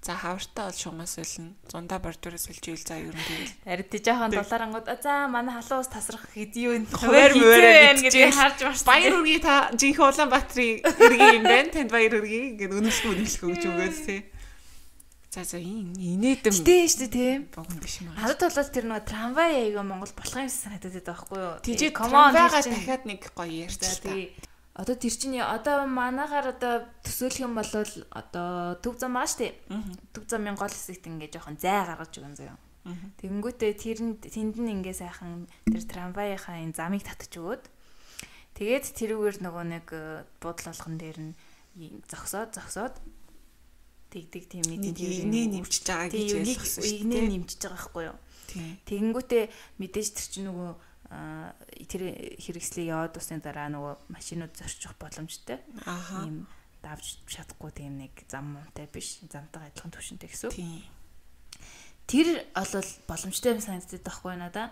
За хавартаа бол шугамаас солино. Зундаа бордураас солиж ийл за ер нь тэгэл. Ард тий жоохон долларангууд за манай халуун ус тасрах хэдий юу хуваар мөрөө гэдгийг харж байна. Баяр үргээ та жинхэнэ Улаанбаатарын иргэн юм байна. Танд баяр үргээ ингээд үнэлэх үнэлэх өгч өгөөс тий. За за инээдэм. Тэ шүү дээ тийм. Богон биш юм аа. Надад болоод тэр нэг трамвай аяга Монгол болох юм санагдаад байдаг байхгүй юу? Тийж трамвайгаа дахиад нэг гоё ярьж та. Одоо тэр чинь одоо манаагаар одоо төсөөлөх юм бол одоо төв зам байгаа штэ. Төв замын гол хэсэгт ингээ жоохон зай гаргаж өгөн заяа. Тэгэнгүүтээ тэр нь тэнд нь ингээ сайхан тэр трамвайынхаа энэ замыг татчих өгөөд тэгээд тэрүүгээр нөгөө нэг э, буудлын болгон дээр нь зогсоод зогсоод тэгдэг тийм нэг игнээ нэмчихэж байгаа гэж ойлгосон шүү дээ. Нэмчихэж байгаа байхгүй юу? Тэгэнгүүтээ мэдээж тэр чинь нөгөө тэр хэрэгслийг яваад усны дараа нөгөө машинууд зорчих боломжтой. Ийм давж чадахгүй тийм нэг зам муутай биш. Замтайгаа адилхан төвшөнтэй гэсэн. Тэр олвол боломжтой юм санагддаг байхгүй надаа.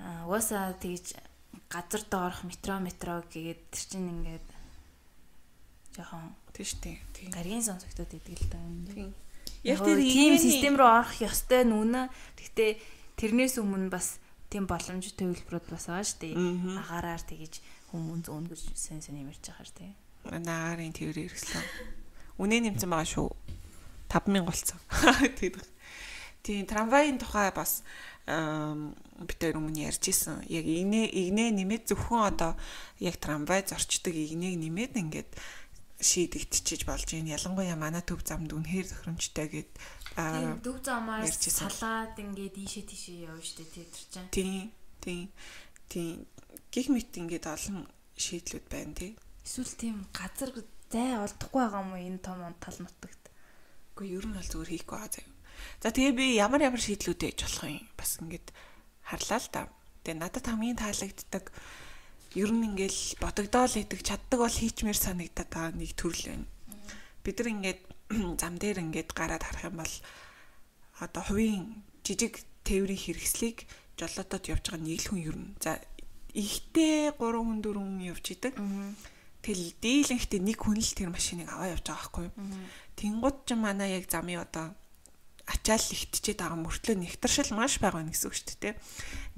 Аа угаасаа тэгж газар доорх метро метро гэгээд тэр чинь ингээд жоохон тийш тий. Гаргийн сонсогдоод идэг л да юм. Яг тэр ийм систем рүү орох ёстой нүнэ. Гэхдээ тэрнээс өмнө бас тийм боломж төвлөрүүд бас байгаа шүү дээ. Агаараар тэгэж хүмүүс зөөн гэж сэн сэн юмэрч байгаа шүү дээ. Наагарын тэрээр хэрэгслээ. Үнэ нэмсэн байгаа шүү. 5000 болцсон. Тэр. Тийм трамвайн тухай бас бид тэр өмнө ярьж исэн. Яг игнэ игнэ нэмээд зөвхөн одоо яг трамвай зорчдөг игнэг нэмээд ингээд шийдэгдчихэж болж байна. Ялангуяа манай төв замд үнэхээр тохиромжтой гэд Тийм дүг замаар салаад ингээд ийшээ тийшээ явна штэ тэр чинь. Тийм. Тийм. Тийм. Гих мэт ингээд олон шийдлүүд байна тий. Эсвэл тийм газар зай олдохгүй байгаа юм уу энэ том тал нутагт. Үгүй ер нь бол зүгээр хийхгүй байгаа заяа. За тэгээ би ямар ямар шийдлүүд ээж болох юм бас ингээд харлаа л да. Тэгээ надад хамгийн таалагддаг ер нь ингээл бодогдоол идэг чаддаг бол хийчмээр санагдаад байгаа нэг төрөл байна. Бид нар ингээд зам дээр ингээд гараад харах юм бол одоо хувийн жижиг тээврийн хэрэгслийг жолоодод явж байгаа нэг л хүн ерөн. За ихтэй 3 хүн 4 хүн явж идэг. Тэгэл дийлэнхтэй нэг хүн л тэр машиныг аваа явж байгаа байхгүй? Тэнгууд ч манай яг замын одоо ачаал ихтчихэд байгаа мөртлөө нэгтаршил маш байгаа гэсэн үг шүү дээ.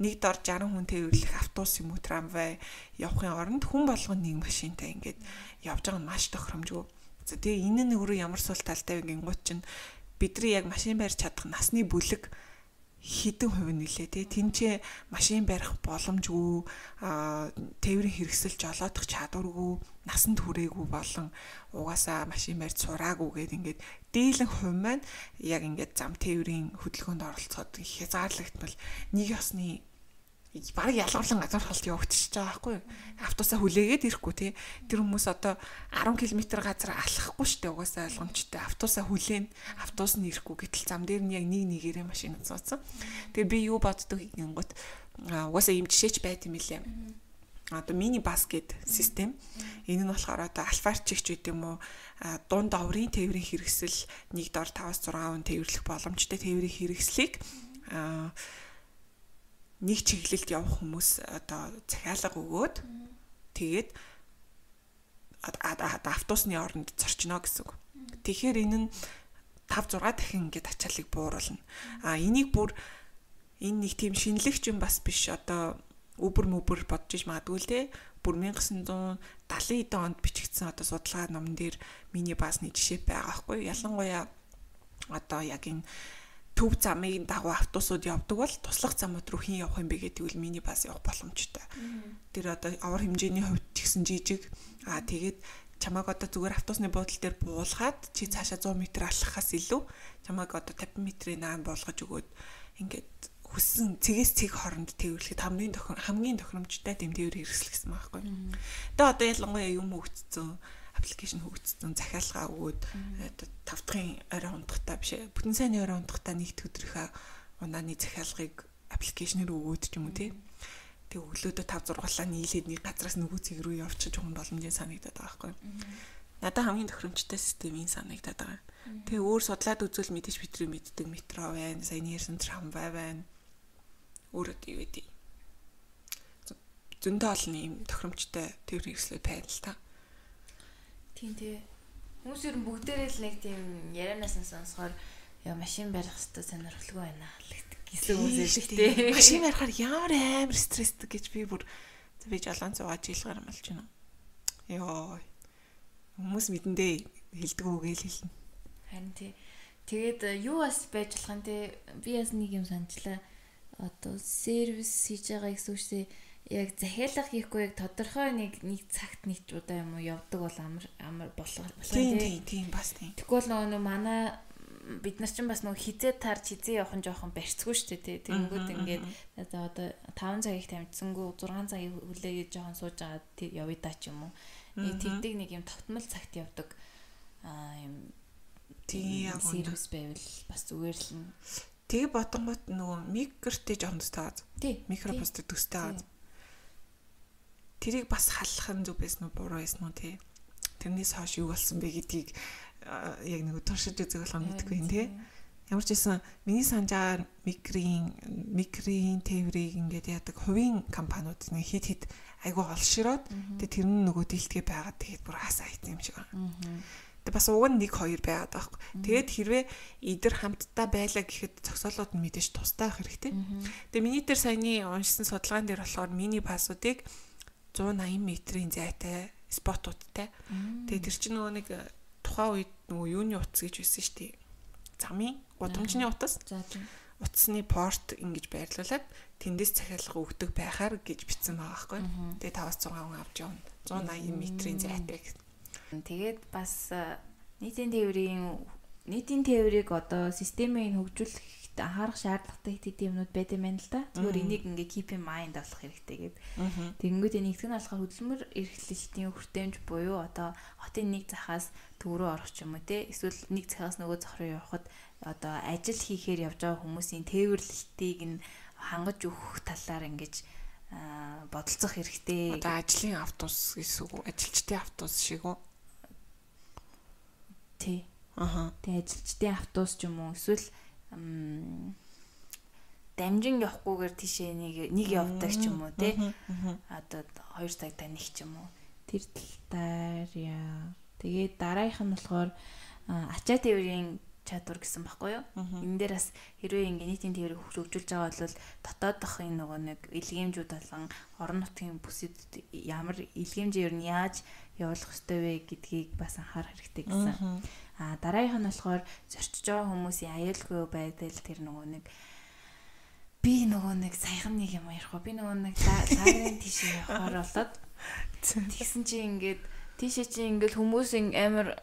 Нэг дор 60 хүн тээвэрлэх автобус юм уу трамвай явахын оронд хүн болгон нэг машинтай ингээд явж байгаа нь маш тохиромжгүй. За тэгээ энэ нь өөрөө ямар сул талтай вэ гингууд чинь бидний яг машин барьж чадах насны бүлэг хідэн хувь нэлээ тий тэнцээ машин барих боломжгүй тээврийн хэрэгсэл жолоодох чадваргүй насанд хүрээгүй болон угаасаа машин барьж сураагүй гэд ингээд дийлэн хувь маань яг ингээд зам тээврийн хөдөлгөөнд оролцоход хязгаарлагдмал нэг ёсны баг ялгарлан газар холт явагдчихж байгаа байхгүй. Автобусаа хүлээгээд ирэхгүй тий. Тэр хүмүүс одоо 10 км газар алхахгүй штэ угаасаа ойлгомжтой. Автобусаа хүлээн автобус нь ирэхгүй гэтэл зам дээр нь яг нэг нэгээрээ машин цууцсан. Тэгээ би юу боддог гингот угаасаа ийм жишээч байт юм лээ. Одоо мини бас гэд систем. Энэ нь болохоор одоо альфарч ч гэдэг юм уу дунд оврын тээврийн хэрэгсэл нэг дор 5-6 хүн тээвэрлэх боломжтой тээврийн хэрэгслийг аа нэг чиглэлд явах хүмүүс одоо захиалга өгөөд тэгээд автобусны оронд зорчно гэсэн үг. Тэгэхээр энэ нь 5 6 дахин ингээд ачааллыг бууруулна. А энийг бүр энэ нэг тийм шинэлэгч юм бас биш одоо үбэр мүбэр бодож иж магадгүй л те бүр 1970 онд бичигдсэн одоо судалгаа номон дээр миний баасны жишээ байгаа хгүй ялангуяа одоо яг энэ төв замын дагуу автобусууд явдаг бол туслах замууд руу хэн явах юм бэ гэдэг үл миний бас явах боломжтой. Тэр одоо авар хэмжээний хувьд ч гэсэн жижиг аа тэгээд чамайг одоо зүгээр автобусны буудлын дээр буулгаад чи цаашаа 100 м алхахаас илүү чамайг одоо 50 м-ийн наан болгож өгөөд ингээд хүссэн цэгээс цэг хооронд тээвэрлэхэд хамгийн хамгийн тохиромжтой тээвэр хэрэгсэл гэсэн байгаа байхгүй. Тэгээ одоо ялангуяа юм хөгжсөн аппликейшн хөгжсөн захиалга өгөөд тав дахын орой ундахтаа биш бүтэн сайны орой ундахтаа нэгт өдрийнхаа унааны захиалгыг аппликейшнээр өгөөд ч юм уу тий. Тэгээ өглөөдөө 5 6-лаа нийлээд нэг газраас нөгөө цэг рүү явчих юм боломжийн санагдаад байгаа байхгүй. Надад хамгийн тохиромжтой систем энэ санагдаад байгаа. Тэгээ өөр судлаад үзвэл мэдээж битрий мэддэг метро байна, сайн ярьсан трамвай байна өөрөө юу гэдэг зөндөө олон юм тохиромжтой тэр хэрэгслүүд байна л та. Тийм тий. Хүмүүс ер нь бүгдээрээ л нэг тийм ярианаас нь сонсохоор яа машин барих хэвээр сонирхолтой байна гэсэн үг хэлдэг тий. Машин барихаар ямар амар стресстэй гэж би бүр би жолоон цугааж илгаар малж байна. Йоо. Хүмүүс мэдэндээ хэлдэг үгээл хэлнэ. Харин тий. Тэгээд юу бас байж болох юм те би бас нэг юм санчлаа одоо сервис хийж байгаа гэсэн үг шүү яг захиалга хийхгүй яг тодорхой нэг нэг цагт нэг удаа юм уу явдаг бол амар амар болох болох тийм тийм бас тийм. Тэгвэл нөгөө манай бид нар чинь бас нөгөө хизээ тарж хизээ явах нь жоохон барьцгүй шүү дээ тий. Тэнгүүд ингээд одоо 5 цагийг тамжсангүй 6 цагийг хүлээгээд жоохон сууж байгаа явъя да ч юм уу. Нэг тэгдэг нэг юм тогтмол цагт явдаг аа юм тийм сервис байвал бас зүгээр л Тэгээ бодонгот нөгөө микротэй жоон төстэй газ. Тий. Микропосттэй төстэй газ. Тэрийг бас халах нь зүг байсан уу буруу байсан уу тий. Тэрнээс хойш юу болсон бэ гэдгийг яг нэг туршиж үзэх болох мэдгүй юм тий. Ямар ч байсан миний санджаар микрийн микрийн тээврийг ингээд яадаг хувийн компаниуд нэг хит хит айгуу олшироод тэгээ тэр нь нөгөө дэлтгээ байгаад тэгээд бүр хасаа хийсэн юм шиг байна. Тэг бас уг нь 1 2 байгаад байхгүй. Тэгээд хэрвээ идэр хамтдаа байлаа гэхэд зогсоолууд нь мэдээж тустай байх хэрэгтэй. Тэгээ миний дээр саяны уншсан судалгаан дээр болохоор мини пассуудыг 180 м-ийн зайтай спотуудтай. Тэгээ тэр чинь нөгөө нэг э, тухайн үед нөгөө юуны утас гэж байсан шүү дээ. Замын гудамжны утас. За тийм. Утасны порт ингэж байрлуулад тэндээс захиалга өгдөг байхаар гэж бичсэн байгаа байхгүй. Тэгээ 5-6 хүн авч явна. 180 м-ийн зайтай гэсэн. Тэгээд бас нийтийн тээврийн нийтийн тээврийг одоо системийн хөгжүүлэхэд анхаарах шаардлагатай хэд хэдэн юмнууд байд юм байна л да. Зүгээр энийг ингээ keep in mind болох хэрэгтэй гэд. Тэгэнгүүт нэгтгэн нь болохоор хөдөлмөр эрхлэлтийн хүртээмж буюу одоо хотын нэг захаас төв рүү орох ч юм уу те эсвэл нэг захаас нөгөө зах руу явхад одоо ажил хийхээр явж байгаа хүмүүсийн тээвэрлэлтийг нь хангаж өгөх талаар ингэж бодолцох хэрэгтэй. Одоо ажлын автобус гэсэн үг ажилчдын автобус шиг үү? Тий. Аха. Тэгээ ажилчдын автобус ч юм уу эсвэл дамжин явахгүйгээр тийшээ нэг нэг явдаг ч юм уу тий. Одоо 2 цагтаа нэг ч юм уу. Тэр талаар яа. Тэгээд дараагийнх нь болохоор ачаа тээврийн чадвар гэсэн баггүй юу? Энэ дээр бас хэрвээ ингээ нийтийн тээврийг хөгжүүлж байгаа бол дотоодохын нөгөө нэг илгээмжүүд болон орон нутгийн бүсэд ямар илгээмжээр нь яаж явуулах ёстой вэ гэдгийг бас анхаарах хэрэгтэй гэсэн. Аа дараагийнх нь болохоор зорчиж байгаа хүмүүсийн аюулгүй байдал тэр нөгөө нэг би нөгөө нэг саяхан нэг юм ярих уу? Би нөгөө нэг лагерын тийш явахаар болоод тэгсэн чи ингээд тийшээ чи ингээд хүмүүсийн амар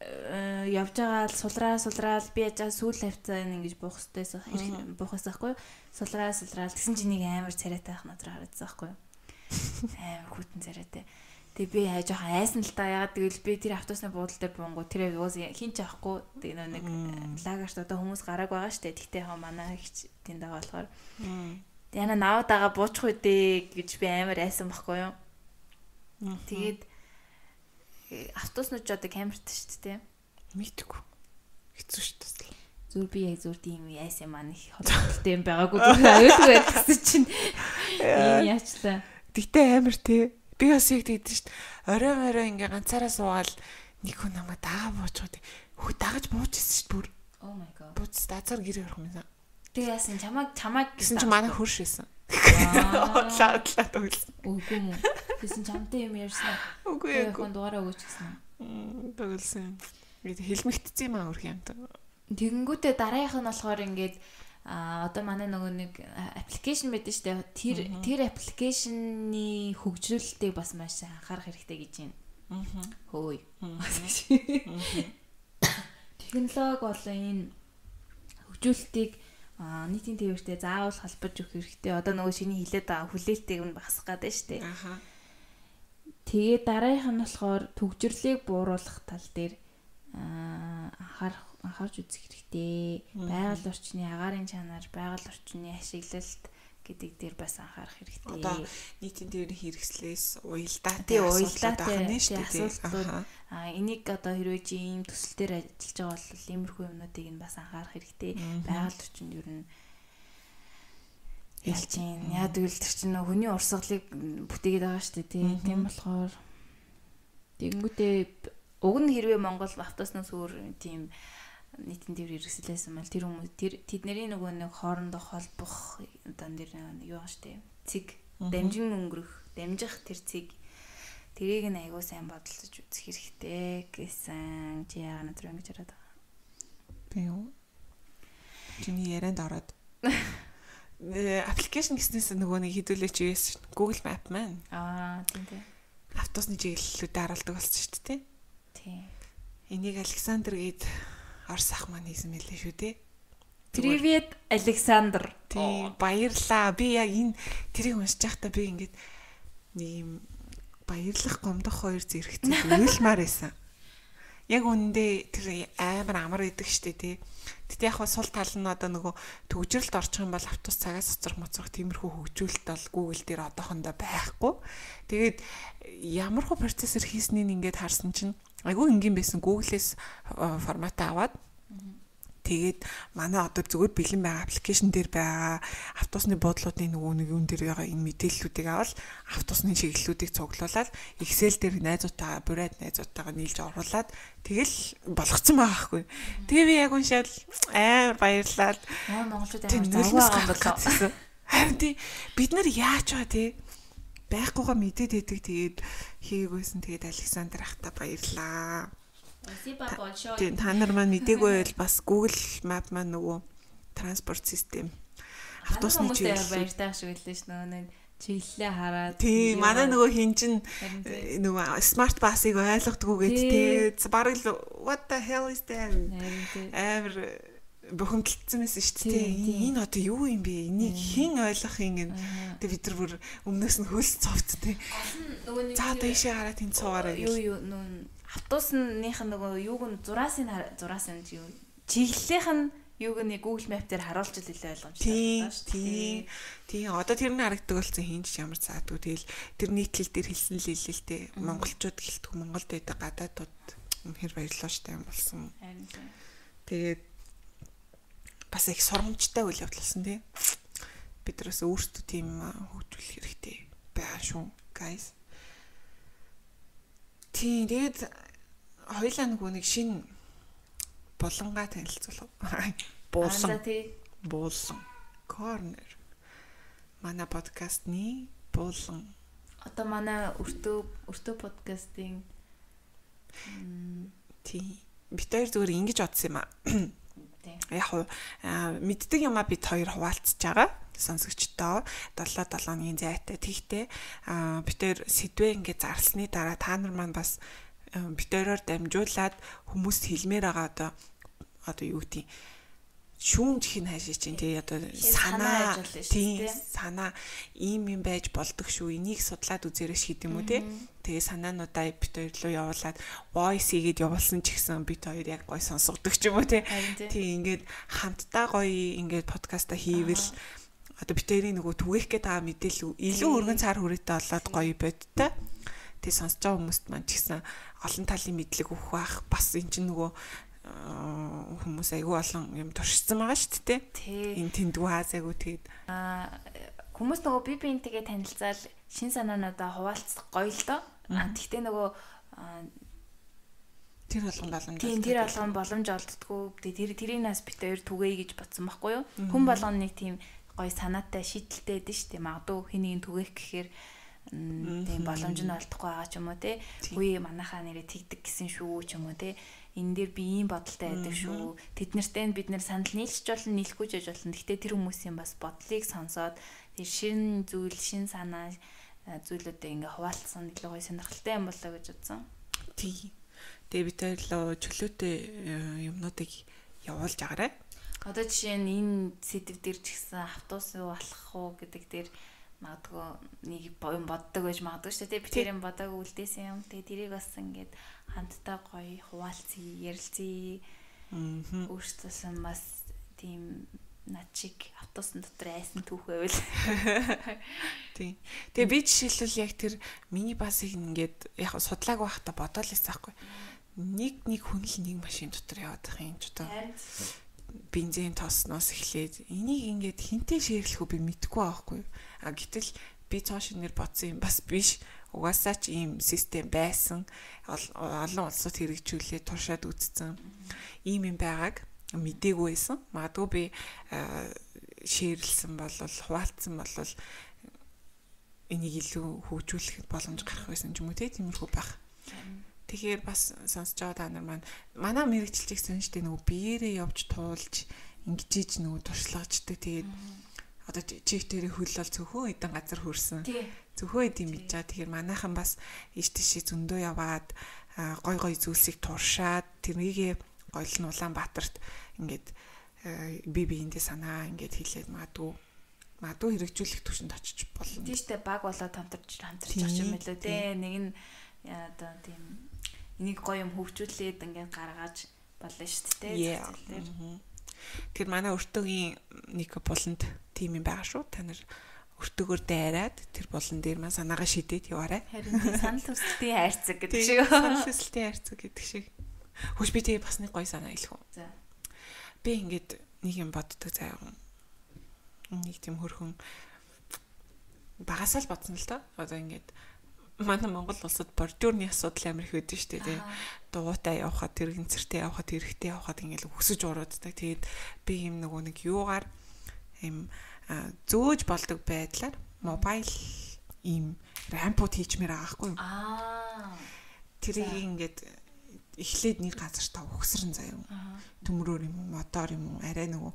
э, явж байгаа л сулраа сулраал би яжаа сүүл хавцаа ингэж буух хэвээр буухаас байхгүй сулраа сулраал тэгсэн чи нэг амар царайтай ах надраа харагдсан байхгүй амар хүтэн царайтай Тэгээ би яа жоохон айсан л та. Ягаад гэвэл би тэр автобусны буудлын дээр буунгу тэр уус хин ч авахгүй. Тэгээ нэг лагерт одоо хүмүүс гарааг байгаа штэ. Тэгтээ хаа манай ихч тэнд байгаа болохоор. Яна наваад байгаа буучих үдээ гэж би амар айсан байхгүй юу? Тэгээд э, автобуснууд ч одоо камерт штэ тэ мэдгүй хэцүү штэ зүр би яг зүр тийм яйс юм аа нэг холбоотой юм байгаагүй зүр аюулгүй гэсэн чинь. Ийм яачлаа. Гэтэ амар тий Би бас яг тэгдэж шít. Орой орой ингээ ганцаараа суугаал нэг хүн намайг дагаа буучгаад хөө дагаж бууж ирсэн шít бүр. Oh my god. Бууц дазар гэрээ орох юм байна. Тэгээ яасан чамаг чамаг гэсэн чи манай хөрш байсан. Лаа лаа тоглосон. Үгүй юм. Гэсэн чамтай юм ярьсан. Үгүй яг. Яг дугаараа өгөөч гэсэн. Тоглосон. Хэлмэгтцсэн юм аа өрх юм. Тэгэнгүүтээ дараагийнх нь болохоор ингээд а одоо манай нөгөө нэг аппликейшн байдаг шүү дээ. Тэр тэр аппликейшны хөгжүүлэлтийг бас маш анхаарах хэрэгтэй гэж байна. Аа. Хөөе. Технологи болон энэ хөгжүүлэлтийг аа нийтийн тээвэртэй заавал холбож өгөх хэрэгтэй. Одоо нөгөө шиний хилээд байгаа хүлээлтийг нь багасгах гэдэг шүү дээ. Аха. Тэгээд дараагийнх нь болохоор төгжрлийг бууруулах тал дээр аа анхаарах анхаарч үзэх хэрэгтэй. Байгаль орчны агаарын чанар, байгаль орчны ашиглалт гэдэг дээр бас анхаарах хэрэгтэй. Одоо нийтийн дээр хэрэгслээс уялдаатай уялдаатай байна шүү дээ. асуудлууд Аха. а энийг одоо хэрвээ чи ийм төсөл дээр ажиллаж байгаа бол иймэрхүү юмнуудыг нь бас анхаарах хэрэгтэй. Байгаль орчинд ер нь юм. Яа тэгвэл тэр чинь хүний урсгалыг бүтээгээд байгаа шүү дээ тий. Тийм болохоор тэгэнгүүтээ уг нь хэрвээ Монгол автоснаас өөр тийм нийтийн төр хэрэгслээсэн бол тэр хүмүүс тэр тэдний нөгөө нэг хоорондоо холбох одоо нэр юу шүү дээ. Цэг дамжин өнгөрөх, дамжих тэр цэг тэрийг нь айгуу сайн бодолцож үзэх хэрэгтэй гэсэн чи яагаад надад ингэж яриад байгаа. Би юу? Чиний ярианд ороод аппликейшн гэснээс нөгөө нэг хідүүлээ чи US Google Map маань Аа тийм тийм. автобусны чиглэлүүдэд харуулдаг болсон шүү дээ. Тийм. Энийг Александр гээд Орс ах маань хийсэн мэлээ шүү дээ. Привет Александр. Тийм баярлаа. Би яг энэ тэрийг уншиж байхдаа би ингээд нэг юм баярлах гомдох хоёр зэрэгцээ уйлмаар байсан. Яг үнэндээ тэр амар амар идэг штэ тий. Тэгтээ яг сул тал нь одоо нөгөө төгжрэлд орчих юм бол автобус цагаас цоцрох моцрох тиймэрхүү хөгжүүлэлт бол Google дээр одоохондоо байхгүй. Тэгээд ямар хөө процессор хийснийг ингээд харсан чинь айгүй энгийн байсан Google-с форматаа аваад Тэгээд манай одоо зүгээр бэлэн байгаа аппликейшн дээр байгаа автобусны буудлуудын нөгөө нэг юм дээр байгаа энэ мэдээллүүдийг авал автобусны чиглэлүүдийг цуглуулад Excel дээр найзуудтайгаа бурайд найзуудтайгаа нийлж оруулаад тэгэл болгоцсон байгаа хгүй. Тэгээ би яг уншаад амар баярлаад Аа монголчууд амар завгүй байгаа болоо. Харин тий бид нар яаж байгаа тий байхгүйгаа мэдээд идэг тэгээд хийгээгүйсэн тэгээд Александр ахта баярлаа. Тийм та нар маань мдээгүй бол бас Google Map маань нөгөө транспорт систем автобусны чиглэл баяртай шиг хэллээ ш нөгөө нэг чиглэлээ хараад Тийм манай нөгөө хин чин э, нөгөө смарт басыг ойлгохдгүйгээд тий бараг л what the hell is that тийм. амар бухимдалцсан байсан шүү дээ. Энэ одоо юу юм бэ? Энийг хэн ойлгох юм гэн. Тэгээ бид нар бүр өмнөөс нь хөлс цовц тий. За дэшээ хараад энэ цуугаараа юу юу нүүн автобусных нь нөгөө юуг нь зураасыг зураасан чи юу чиглэлийнх нь юуг нь Google Map дээр харуулж ил илүү ойлгомжтой Тийм, байна шүү дээ. тийм. Тийм. Одоо тэр нь харагдаг болсон хинж ямар цаадгүй. Тэгэл тэр нийтлэл дээр хэлсэн л хэлэлтэй. Монголчууд гэлтгүй Монголд байдаг гадаадууд үнэхээр баярлалаа штэ юм болсон. Тийм. Тэгээд бас их сургамжтай үйл явдал болсон тий. Бид нараас өөрсдөө тийм хөгжүүлэх хэрэгтэй байгаа шүү, guys. Тийм, тэгээд хоёлаа нөгөө нэг шин булангаа танилцуулав. Тий. буулан corner. Манай подкастны буулан Одоо манай өртөө өртөө подкастын тий. Бид хоёр зүгээр ингэж бодсон юм аа. яг хуу мэддэг юмаа бид хоёр хуваалцж байгаа. Сонсогчдоо 7 7 оны зайтай. Тэгтээ а, бид хоёр сэдвээ ингээд зарлсны дараа та нар маань бас хоёроор дамжуулаад хүмүүст хэлмээр байгаа одоо одоо юу гэдэг шүүмж хин хаашаа чинь тий одоо санаа тий санаа ийм юм байж болдог шүү энийг судлаад үзээрэй шийд юм уу тий. Тэгээ санаануудаа бид хоёр руу явуулаад voice хийгээд явуулсан ч гэсэн бид хоёр яг гой сонсогддог ч юм уу тий. Тий. Ингээд хамтдаа гоё ингээд подкаста хийвэл одоо бид хоёрын нөгөө түгээх гээд байгаа мэдээлэл илүү өргөн цаар хүрээтэй болоод гоё бодтой тий сонсож байгаа хүмүүст маань ч гэсэн олон талын мэдлэг өгөх бах бас эн чинь нөгөө аа, хүмүүс айгүй олон юм туршсан байгаа шүү дээ Тий. энэ тэндгүү хаасаагүй тэгээд Аа хүмүүс нөгөө би биентэйгээ танилцаал шин санаануудаа хуваалцах гоё л доо. Аа тэгтээ нөгөө тэр болгон боломж тийм тэр алган боломж олддггүй. Тэр тэрийг нас бит хоёр түгээе гэж бодсон байхгүй юу? Хүн болгоно нэг тийм гоё санаатай шийдэлтэй байдэн шүү дээ. Магадгүй хэнийг түгээх гэхээр тийм боломж нь олдохгүй байгаа ч юм уу те. Үгүй манайхаа нэрээ тэгдэг гэсэн шүү ч юм уу те. Энэ дээр би ийм бодолтой байдаг шүү. Тэд нартай бид нэр санал нийлж болно, нийлэхгүй ч болно. Гэхдээ тэр хүмүүсийн бас бодлыг сонсоод тэр шин зүйл, шин санаа э, зүйлүүдээ ингээ хуваалцсан илүү гоё сонирхолтой юм болоо гэж бодсон. тий тэгээ бид хоёр л чөлөөтэй э, юмнуудыг явуулж агараа Одоо жишээ нь энэ сэдв дээр ч гэсэн автобус юу болох уу гэдэг дээр магадгүй нэг юм боддог байж магадгүй шүү дээ. Би тэр юм бодог үлдээсэн юм. Тэгээ тэрийг бас ингээд хамтдаа гоё хуваалцъя, ярилцъя. Аа. Өөрсдөөс бас тийм над шиг автобусны дотор айсан түүх байвал. Тийм. Тэгээ би жишээлбэл яг тэр мини басыг ингээд яг судлааг байхдаа бодоол байсан байхгүй. Нэг нэг хүн л нэг машин дотор яваад байх юм ч одоо. Бензин тоосноос эхлээд энийг ингээд хинтээ шеэрлэх үү би мэдэхгүй байхгүй. А гэтэл би цааш нэр бодсон юм бас биш. Угаасаа ч ийм систем байсан. Олон улсууд хэрэгжүүлээ туршаад үзсэн. Ийм юм байгааг мдээгүй байсан. Магадгүй би шеэрлсэн бол хуваалцсан бол энийг илүү хөгжүүлэх боломж гарах байсан ч юм уу тиймэрхүү байх. Тэгэхээр бас сонсож байгаа та нар маань манай мэрэгчлэг сонжтэй нөгөө биеэрээ явж туулж ингэж нөгөө туршлагачдаг. Тэгээд одоо чифтэрээ хөл бол зөвхөн эдэн газар хөрсөн. Зөвхөн эдийн мэдж байгаа. Тэгэхээр манайхан бас иш тишээ зөндөө яваад гой гой зүйлсийг туршаад тэрнийгээ гоёл нь Улаанбаатарт ингээд би биендээ санаа ингээд хэлээд магадгүй магадгүй хэрэгжүүлэх түвшинд очиж болно. Тийм шүү дээ баг болоод хамтарч хамтарч явах юм билүү те. Нэг нь одоо тийм энийг гоё юм хөгжүүлээд ингээд гаргаж болно шүү дээ. Тэгэхээр манай өртөгийн нэг буланд тим юм байгаа шүү. Та нар өртөгөөр дайраад тэр булан дээр маань санаагаа шидээд яваарай. Харин санал хүсэлтийн хайрцаг гэдэг шиг. Санал хүсэлтийн хайрцаг гэдэг шиг. Хөөш би тэгээ бас нэг гоё санаа хэлэх үү. За. Би ингээд нэг юм боддог заяа. Нэг тийм хөрхөн багасаа л бодсон л доо. Одоо ингээд манай Монгол улсад бордюрны асуудал амар их байдаг шүү дээ. Дугуйтай явхад тэр гинцэртэй явхад хэрэгтэй явхад ингээл өсөж урууддаг. Тэгээд би юм нөгөө нэг юугаар юм зөөж болдог байдлаар мобайл ийм рампууд хийчмээр байгаа хгүй юу? Аа. Тэрийг ингээд эхлээд нэг газар та өгсрэн заяа. Төмрөөр юм уу, мотор юм уу, арай нөгөө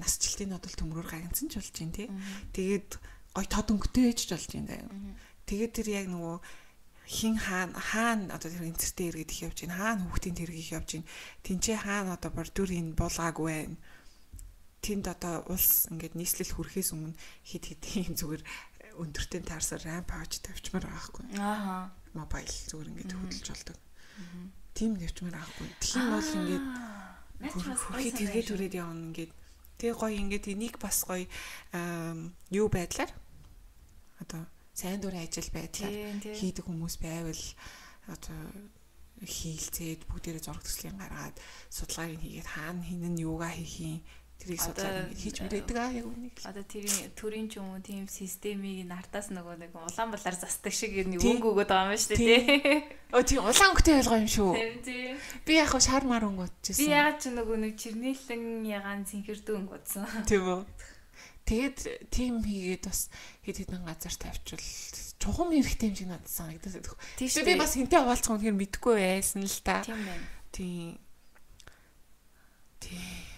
насжилтын нодол төмрөөр гагнцсан ч болж юм тий. Тэгээд гой тод өнгөтэй ч болж юм заяа. Тэгээд тэр яг нөгөө хин хаана хаана одоо тэр энцэртэй иргэд их явж байна. Хаана хүүхдийн тэрэг их явж байна. Тинчээ хаана одоо бордюрын булгаагүй байна. Тэнд одоо улс ингээд нийслэл хүрэхээс өмнө хид хидийн зүгээр өндөртөө таарсаар рамп авч тавьчмаар байгаа хгүй. Аа. Мобайл зүгээр ингээд хөдөлж болдог. Тийм нэвчмээр авахгүй. Тийм бол ингээд хөрхий тэргээ түрээд явна ингээд тэгээ гоё ингээд энийг бас гоё юу байдлаар одоо сайн дурын ажил байдлаар хийдэг хүмүүс байвал одоо хийлцээд бүгдээрээ зураг төслийн гаргаад судалгааг нь хийгээд хаана хин нь юугаа хийх юм Тэрийг судлаад ингэ хийж мөрөөдөг аа яг үнийг. Одоо тэрийн төрийн ч юм уу тийм системийг нартаас нөгөө нэг улаан балаар застдаг шиг нэг өнгө өгöd байгаа юм шүү дээ тий. Өө тий улаан өнгөтэй ялгаа юм шүү. Би яг хаа шар мар өнгөдчихсэн. Би яг ч нөгөө нэг чернилэн ягаан цэнхэрдүү өнгөдсөн. Тийм үү. Тэгээд тим хийгээд бас хэд хэдэн газар тавьчвал чухам хэрэгтэй юм шиг надад санагдаад. Тэгээд би бас хинтээ хаваалцах юм хэр мэдэхгүй байсан л та. Тийм байна. Тийм. Тийм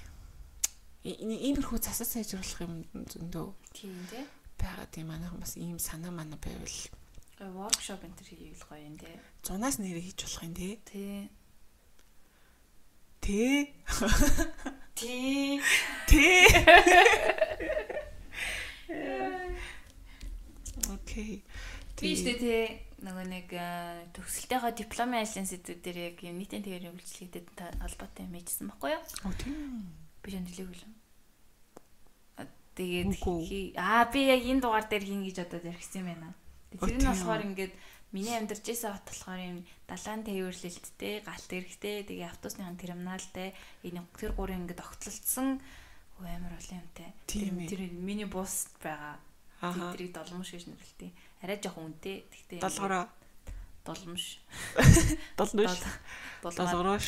иймэрхүү засаж сайжруулах юм зөндөө. Тийм тий. Байгаад юм манайхан бас ийм санаа манаа байвал воркшоп энэ төр хийвэл гоё юм тий. Зунаас нэрээ хийж болох юм тий. Тий. Тий. Тий. Тий. Окей. Тийш тий нөгөө нэг төгсөлтөөхөө дипломын ажлын сэдвүүд дээр яг нийтийн тэгэрийн үйлчлэгдэд холбоотой юм хийжсэн баггүй юу? Оо тийм. Би шандлыг үлээ. Тэгээд аа би яг энэ дугаар дээр хийн гэж одоо ярихсан юм байна. Тэр нь болохоор ингээд миний амьдарч байсан хот болохоор юм далайн тээвэрлэлттэй, галт эрэхтэй, тэгээ автобусны терминалтай энэ тэр гурын ингээд огтлолцсон амар олон юмтай. Тэр миний бус байгаа. Тэрийг долмош гэж нэрлэлтэй. Арай жоохон үнэтэй. Тэгтээ долгороо долмош. Долмош. Долгорош.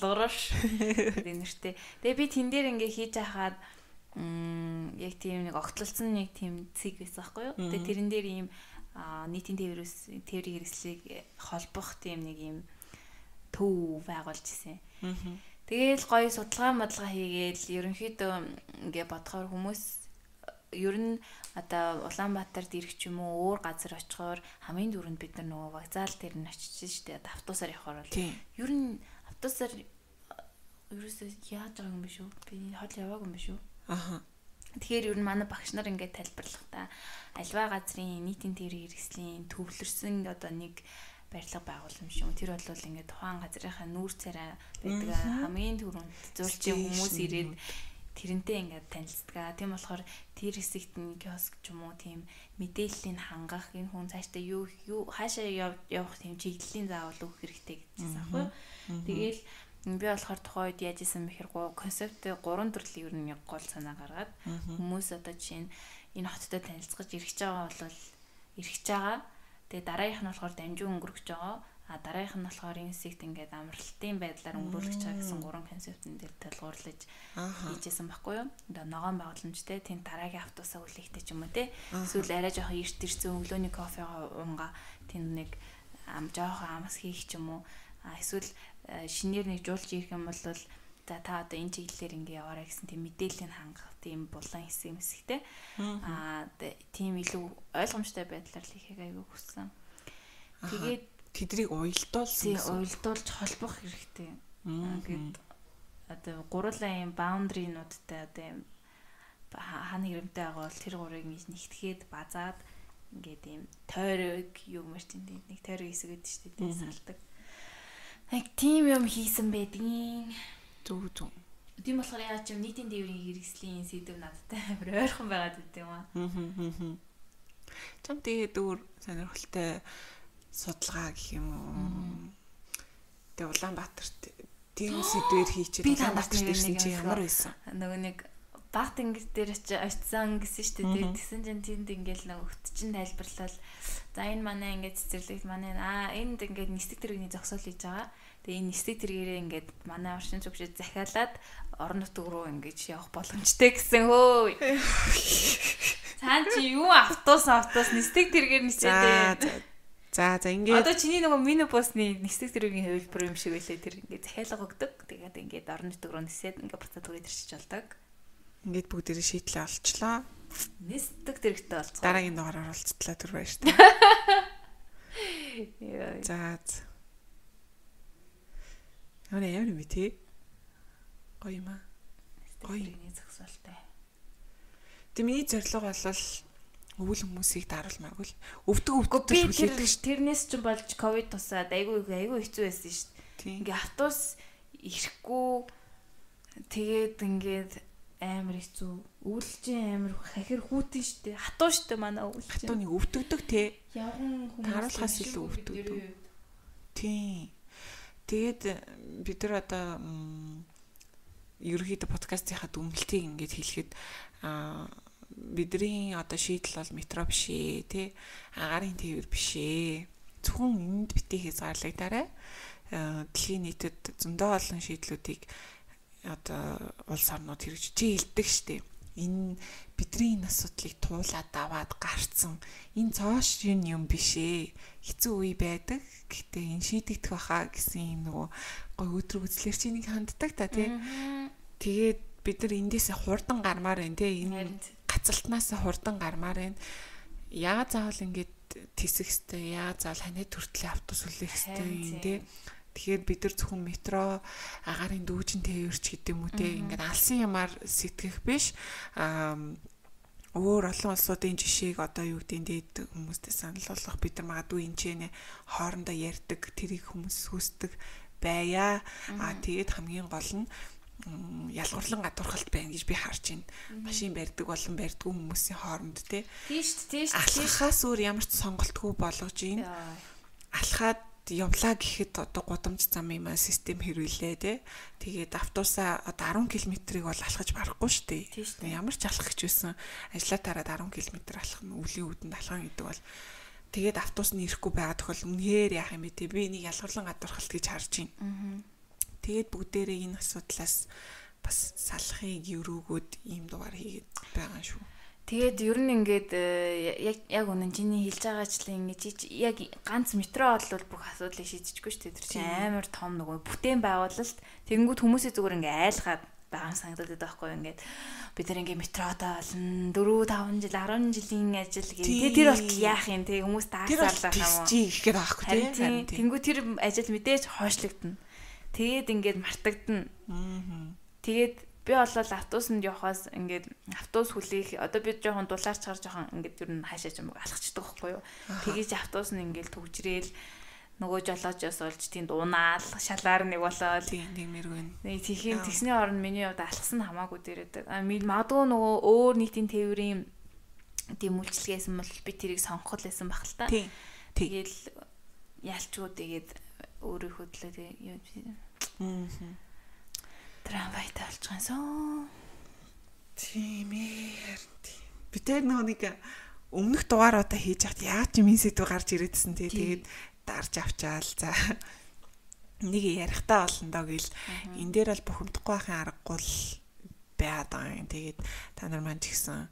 Долгорош. Тэр нэртэй. Тэгээ би тэн дээр ингээ хийж хахаад м яг тийм нэг огтлолцсон нэг тийм цэг байсан байхгүй юу. Тэгээ тэрэн дээр ийм нийтийн тээврээс тээврийн хэрэгслийг холбох тийм нэг ийм төв байгуулж ирсэн. Тэгээл гоё судалгаа модлага хийгээл ерөнхийдөө ингээ бодохоор хүмүүс ер нь одоо Улаанбаатарт ирэх ч юм уу өөр газар очихоор хамгийн дөрөнд бид нар нөгөө вокзал дээр нь очиж штэ автобусаар явахаар бол ер нь автобусаар ерөөсөө яаж байгаа юм биш үү? Би хол яваагүй юм биш үү? Аха. Тэгэхээр ер нь манай багш нар ингээд тайлбарлахдаа альва газрын нийтийн тэрэг хэрэгслийн төвлөрсөн одоо нэг барилга байгууламж юм. Тэр бол ингээд тухайн газрынхаа нүүр царай байдаг хамгийн түрүүнд зурчин хүмүүс ирээд тэрнтэй ингээд танилцдаг. Тийм болохоор тэр хэсэгт нь киоск ч юм уу тийм мэдээллийг хангах энэ хүн цаашдаа юу юу хаашаа явах тийм чиглэлийн заавал өгөх хэрэгтэй гэсэн аахгүй. Тэгээл би болохоор тухайн үед яаж исэн бэхэр концепт 3 төрлийн ер нь гол санаа гаргаад хүмүүс одоо жишээ нь энэ хоттой танилцгаж ирэх байгаа бол ирэх байгаа. Тэгээ дараагийнх нь болохоор дамжин өнгөрөх байгаа. А дараагийнх нь болохоор энэ сект ингээд амралтын байдлаар өнгөрүүлж байгаа гэсэн гурван концептын дээр тулгуурлаж хийжсэн байхгүй юу? Одоо ногоон байгууламжтай тийм дараагийн автобусаа үлээхтэй ч юм уу те. Эсвэл арай жоохон эрт ирсэн өглөөний кофега уунга тийм нэг ам жоохон амс хийх ч юм уу. А эсвэл Э, шинээр нэг жуулж ирэх юм бол за та одоо энэ чиглэлээр ингэ яваарай гэсэн тийм мэдээллийг хангах тийм булан хэсэг мэсэгтэй аа тийм илүү ойлгомжтой байдлаар л ихийг аягүй хүссэн. Тэгээд тэдрийг уйлдуулсан. Уйлдуулж холбох хэрэгтэй. Гэт одоо гурлын баундринуудтай одоо юм хаана хэрэмтэй байгаа бол тэр гурыг нэгтгэхэд базаад ингээд юм тойрог юм маш тийм нэг тойрог хэсэг гэдэг шүү дээ салдаг. Нэг тийм юм хийсэн байдгийн. Зүг зүг. Тийм болохоор яа ч юм нийтийн дээврийн хэрэгслийн сэдв надтай амар ойрхон байгаад байт юм аа. Аа. Чам тэгээд өөр сонирхолтой судалгаа гэх юм уу. Тэгээ Улаанбаатарт тийм сэдвэр хийчихэд Улаанбаатарт ирсэн чи ямар байсан? Нөгөө нэг багт ингэж дээр очисан гэсэн шүү дээ. Тэгсэн чинь тэнд ингээл нэг өгт чинь тайлбарлал За энэ манай ингээд цэцэрлэгт манай аа энд ингээд нисдэг тэрэгний зогсоол хийж байгаа. Тэгээ энэ нисдэг тэргээрээ ингээд манай оршин зүгшид захиалаад орон нутг руу ингээд явах боломжтой гэсэн хөө. Цаан чи юу автобус автобус нисдэг тэргээр нисээд За за ингээд Одоо чиний нөгөө минибусны нисдэг тэргийн хувилбар юм шиг байлээ тэр ингээд захиалга өгдөг. Тэгээд ингээд орон нутг руу нисээд ингээд буцаад түрээд ирчих болдог. Ингээд бүгдээрээ шийдлээ олчлоо нисдэг дэрэгтэй болцгоо. Дараагийн дугаараар уулзтлаа түр баяр та. За. Ямар юм бэ те? Гоё юм аа. Гоё нэг зөксөлтэй. Тэг миний зорилго бол өвөл хүмүүсийг даруулмааргүй л өвдөг өвдөг би тэр тэрнээс ч болж ковид тусаад айгүй айгүй хэцүү байсан дээ. Ингээ автобус ирэхгүй тэгээд ингээд амар хэцүү. Өвлжин амар хахир хүүтэн штэ. Хатуу штэ манай өвлжин. Хатууныг өвдөгдөг те. Явган хүмүүс харуулахаас илүү өвдөгдөг. Тийм. Тэгээд бид нар одоо ерөөхдөө подкастынхаа дүнэлтийг ингээд хэлэхэд аа бидний одоо шийдэл бол метро биш ээ тий агарын тээвэр биш ээ зөвхөн энд битгий хязгаарлагдаарай дэлхийн нийтэд зөндөө олон шийдлүүдийг одоо улс орнууд хэрэгжиж илдэг штеп. Энэ бидний энэ асуудлыг туулаад аваад гарцсан энэ цоош юм биш ээ. Хэцүү үе байдаг. Гэхдээ энэ шийдэгдэх баха гэсэн юм нөгөө гой өдрөг үзлэр чи нэг ханддаг та тий. Тэгээд бид нар эндээсээ хурдан гармаар байна тий. Энэ гацалтнаас хурдан гармаар байна. Яа заавал ингэж тисэх хэвтэй яа заавал ханаа төртлийн автобус үлээх хэвтэй юм тий. Тэгэхээр бид нар зөвхөн метро агарын дүүжин тээвэрч гэдэг юм үү те ингээд алсын ямаар сэтгэх биш. Аа өөр олон улсуудын жишээг одоо юу гэдэг дээд хүмүүстэй санал болгох бид нар магадгүй энэ хоорондоо ярьдаг тэрийг хүмүүс хүсдэг байя. А тэгээд хамгийн гол нь ялгуурлан гадуурхалт байна гэж би харж байна. Машин барьдаг болон барьдгүй хүмүүсийн хооронд те. Тийш тийш. Алхахаас өөр ямар ч сонголтгүй болгож юм. Алхаад явлаа гэхэд одоо гудамж зам юм аа систем хэрвэлээ те. Тэгээд автобусаа одоо 10 км-ийг бол алхаж барахгүй шүү дээ. Ямар ч алхах гэж байсан ажлаа тараад 10 км алхах нь өвлийн үдэнд алхах гэдэг бол тэгээд автобус нь ирэхгүй байгаа тохиол үнэхээр яах юм бэ те. Би нэг ялгарлан гадуурхалт гэж харж байна. Тэгээд бүгдээрээ энэ асуудлаас бас салахыг өрөөгөөд ийм дугаар хийгээд байгаа шүү. Тэгээд ер нь ингээд э, яг яг үнэн чиний хэлж байгаачлан ингэж яг ганц метро бол бүх асуудлыг шийдэжгүй шүү дээ. Тэр чинь амар том нөгөө бүтээн байгуулалт. Тэгэнгүүт хүмүүсийн зүгээр ингээ айлгаад байгаа санагдаад байхгүй юу ингээд бид нар ингээ метродоо олон 4 5 жил 10 жилийн ажил гэх. Тэгээ тэр бол яах юм те хүмүүс даасаалаа юм уу? Чи гэхээр аахгүй те. Тэнгүү тэр ажил мэдээж хойшлогдно. Тэгээд ингээд мартагдана. Аа. Тэгээд би болол автобусанд явахаас ингээд автобус хүлээх одоо би жоохон дулаарч чаар жоохон ингээд ер нь хаашаа ч юм уу алхацдаг байхгүй юу. Тэгэж автобус нь ингээд төгжрээл нөгөө жолоожоос олж тийм дунаал шалаар нэг болоод тийм тиймэргүй. Нэг тийхийн тэгсний орнд миний хувьд алхсан хамаагүй дээрээд. А магадгүй нөгөө өөр нийтийн тээврийн тийм үйлчлэгээсэн бол би тэрийг сонгох байсан байх л та. Тэгэл ялчгүй тэгээд өөрийнхөө төлөө тэгээ юу Аа. трамвайт олчихсан. Тийм ээ. Би тэр нөгөө нэг өмнөх дугааруудаа хийж хат яаж ч юм сэдв гарч ирэдсэн тий. Тэгээд дарж авчаал за нэг ярихтаа болно доо гэл энэ дээр бол бухимдахгүй байхын аргагүй л байгаад байгаа юм. Тэгээд та нар маань ч гэсэн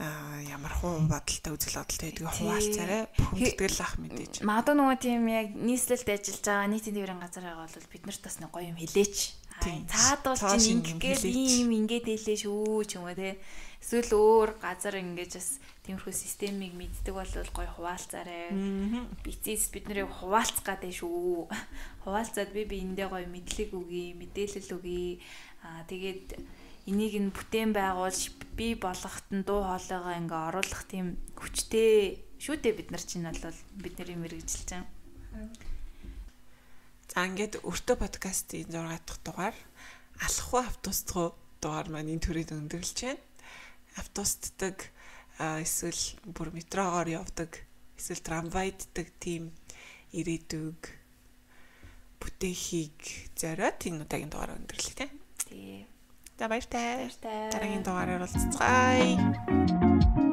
ямар хуу бодолтой үзэл бодолтой гэдгийг хуваалцаарай. Бухимддаг ах мэдээж. Магадгүй нөгөө тийм яг нийслэлд ажиллаж байгаа нийтийн тээврийн газар байгаа бол бид нарт бас нэг гоё юм хэлээч. Цаад бол чинь ингээд ийм ингээд хэлээ шүү ч юм уу те. Эсвэл өөр газар ингэж бас тиймэрхүү системийг мэддэг бол гоё хуваалцаарай. Бицээс бид нарыг хуваалцах гадаа шүү. Хуваалцаад би би эндээ гоё мэдлэг өгье, мэдээлэл өгье. Аа тэгээд энийг нь бүтээн байгуул би болгохт нь дуу хоолойгоо ингээ оруулах тийм хүчтэй шүү дээ бид нар чинь бол бидний мэрэгжилж байгаа. За ингээд өртөө подкастын 6 дахь дугаар алхах автобусдгоо дугаар маань энэ төрөйд өндөрлж байна. Автобусддаг эсвэл бүр метрогоор явдаг эсвэл трамвайддаг тийм ирээдүг бүтээхийг зориод энэ удаагийн дугаар өндөрлөө тийм. Тий. За баяртай. Баяртай. Дараагийн дугаараар уулзцгаая.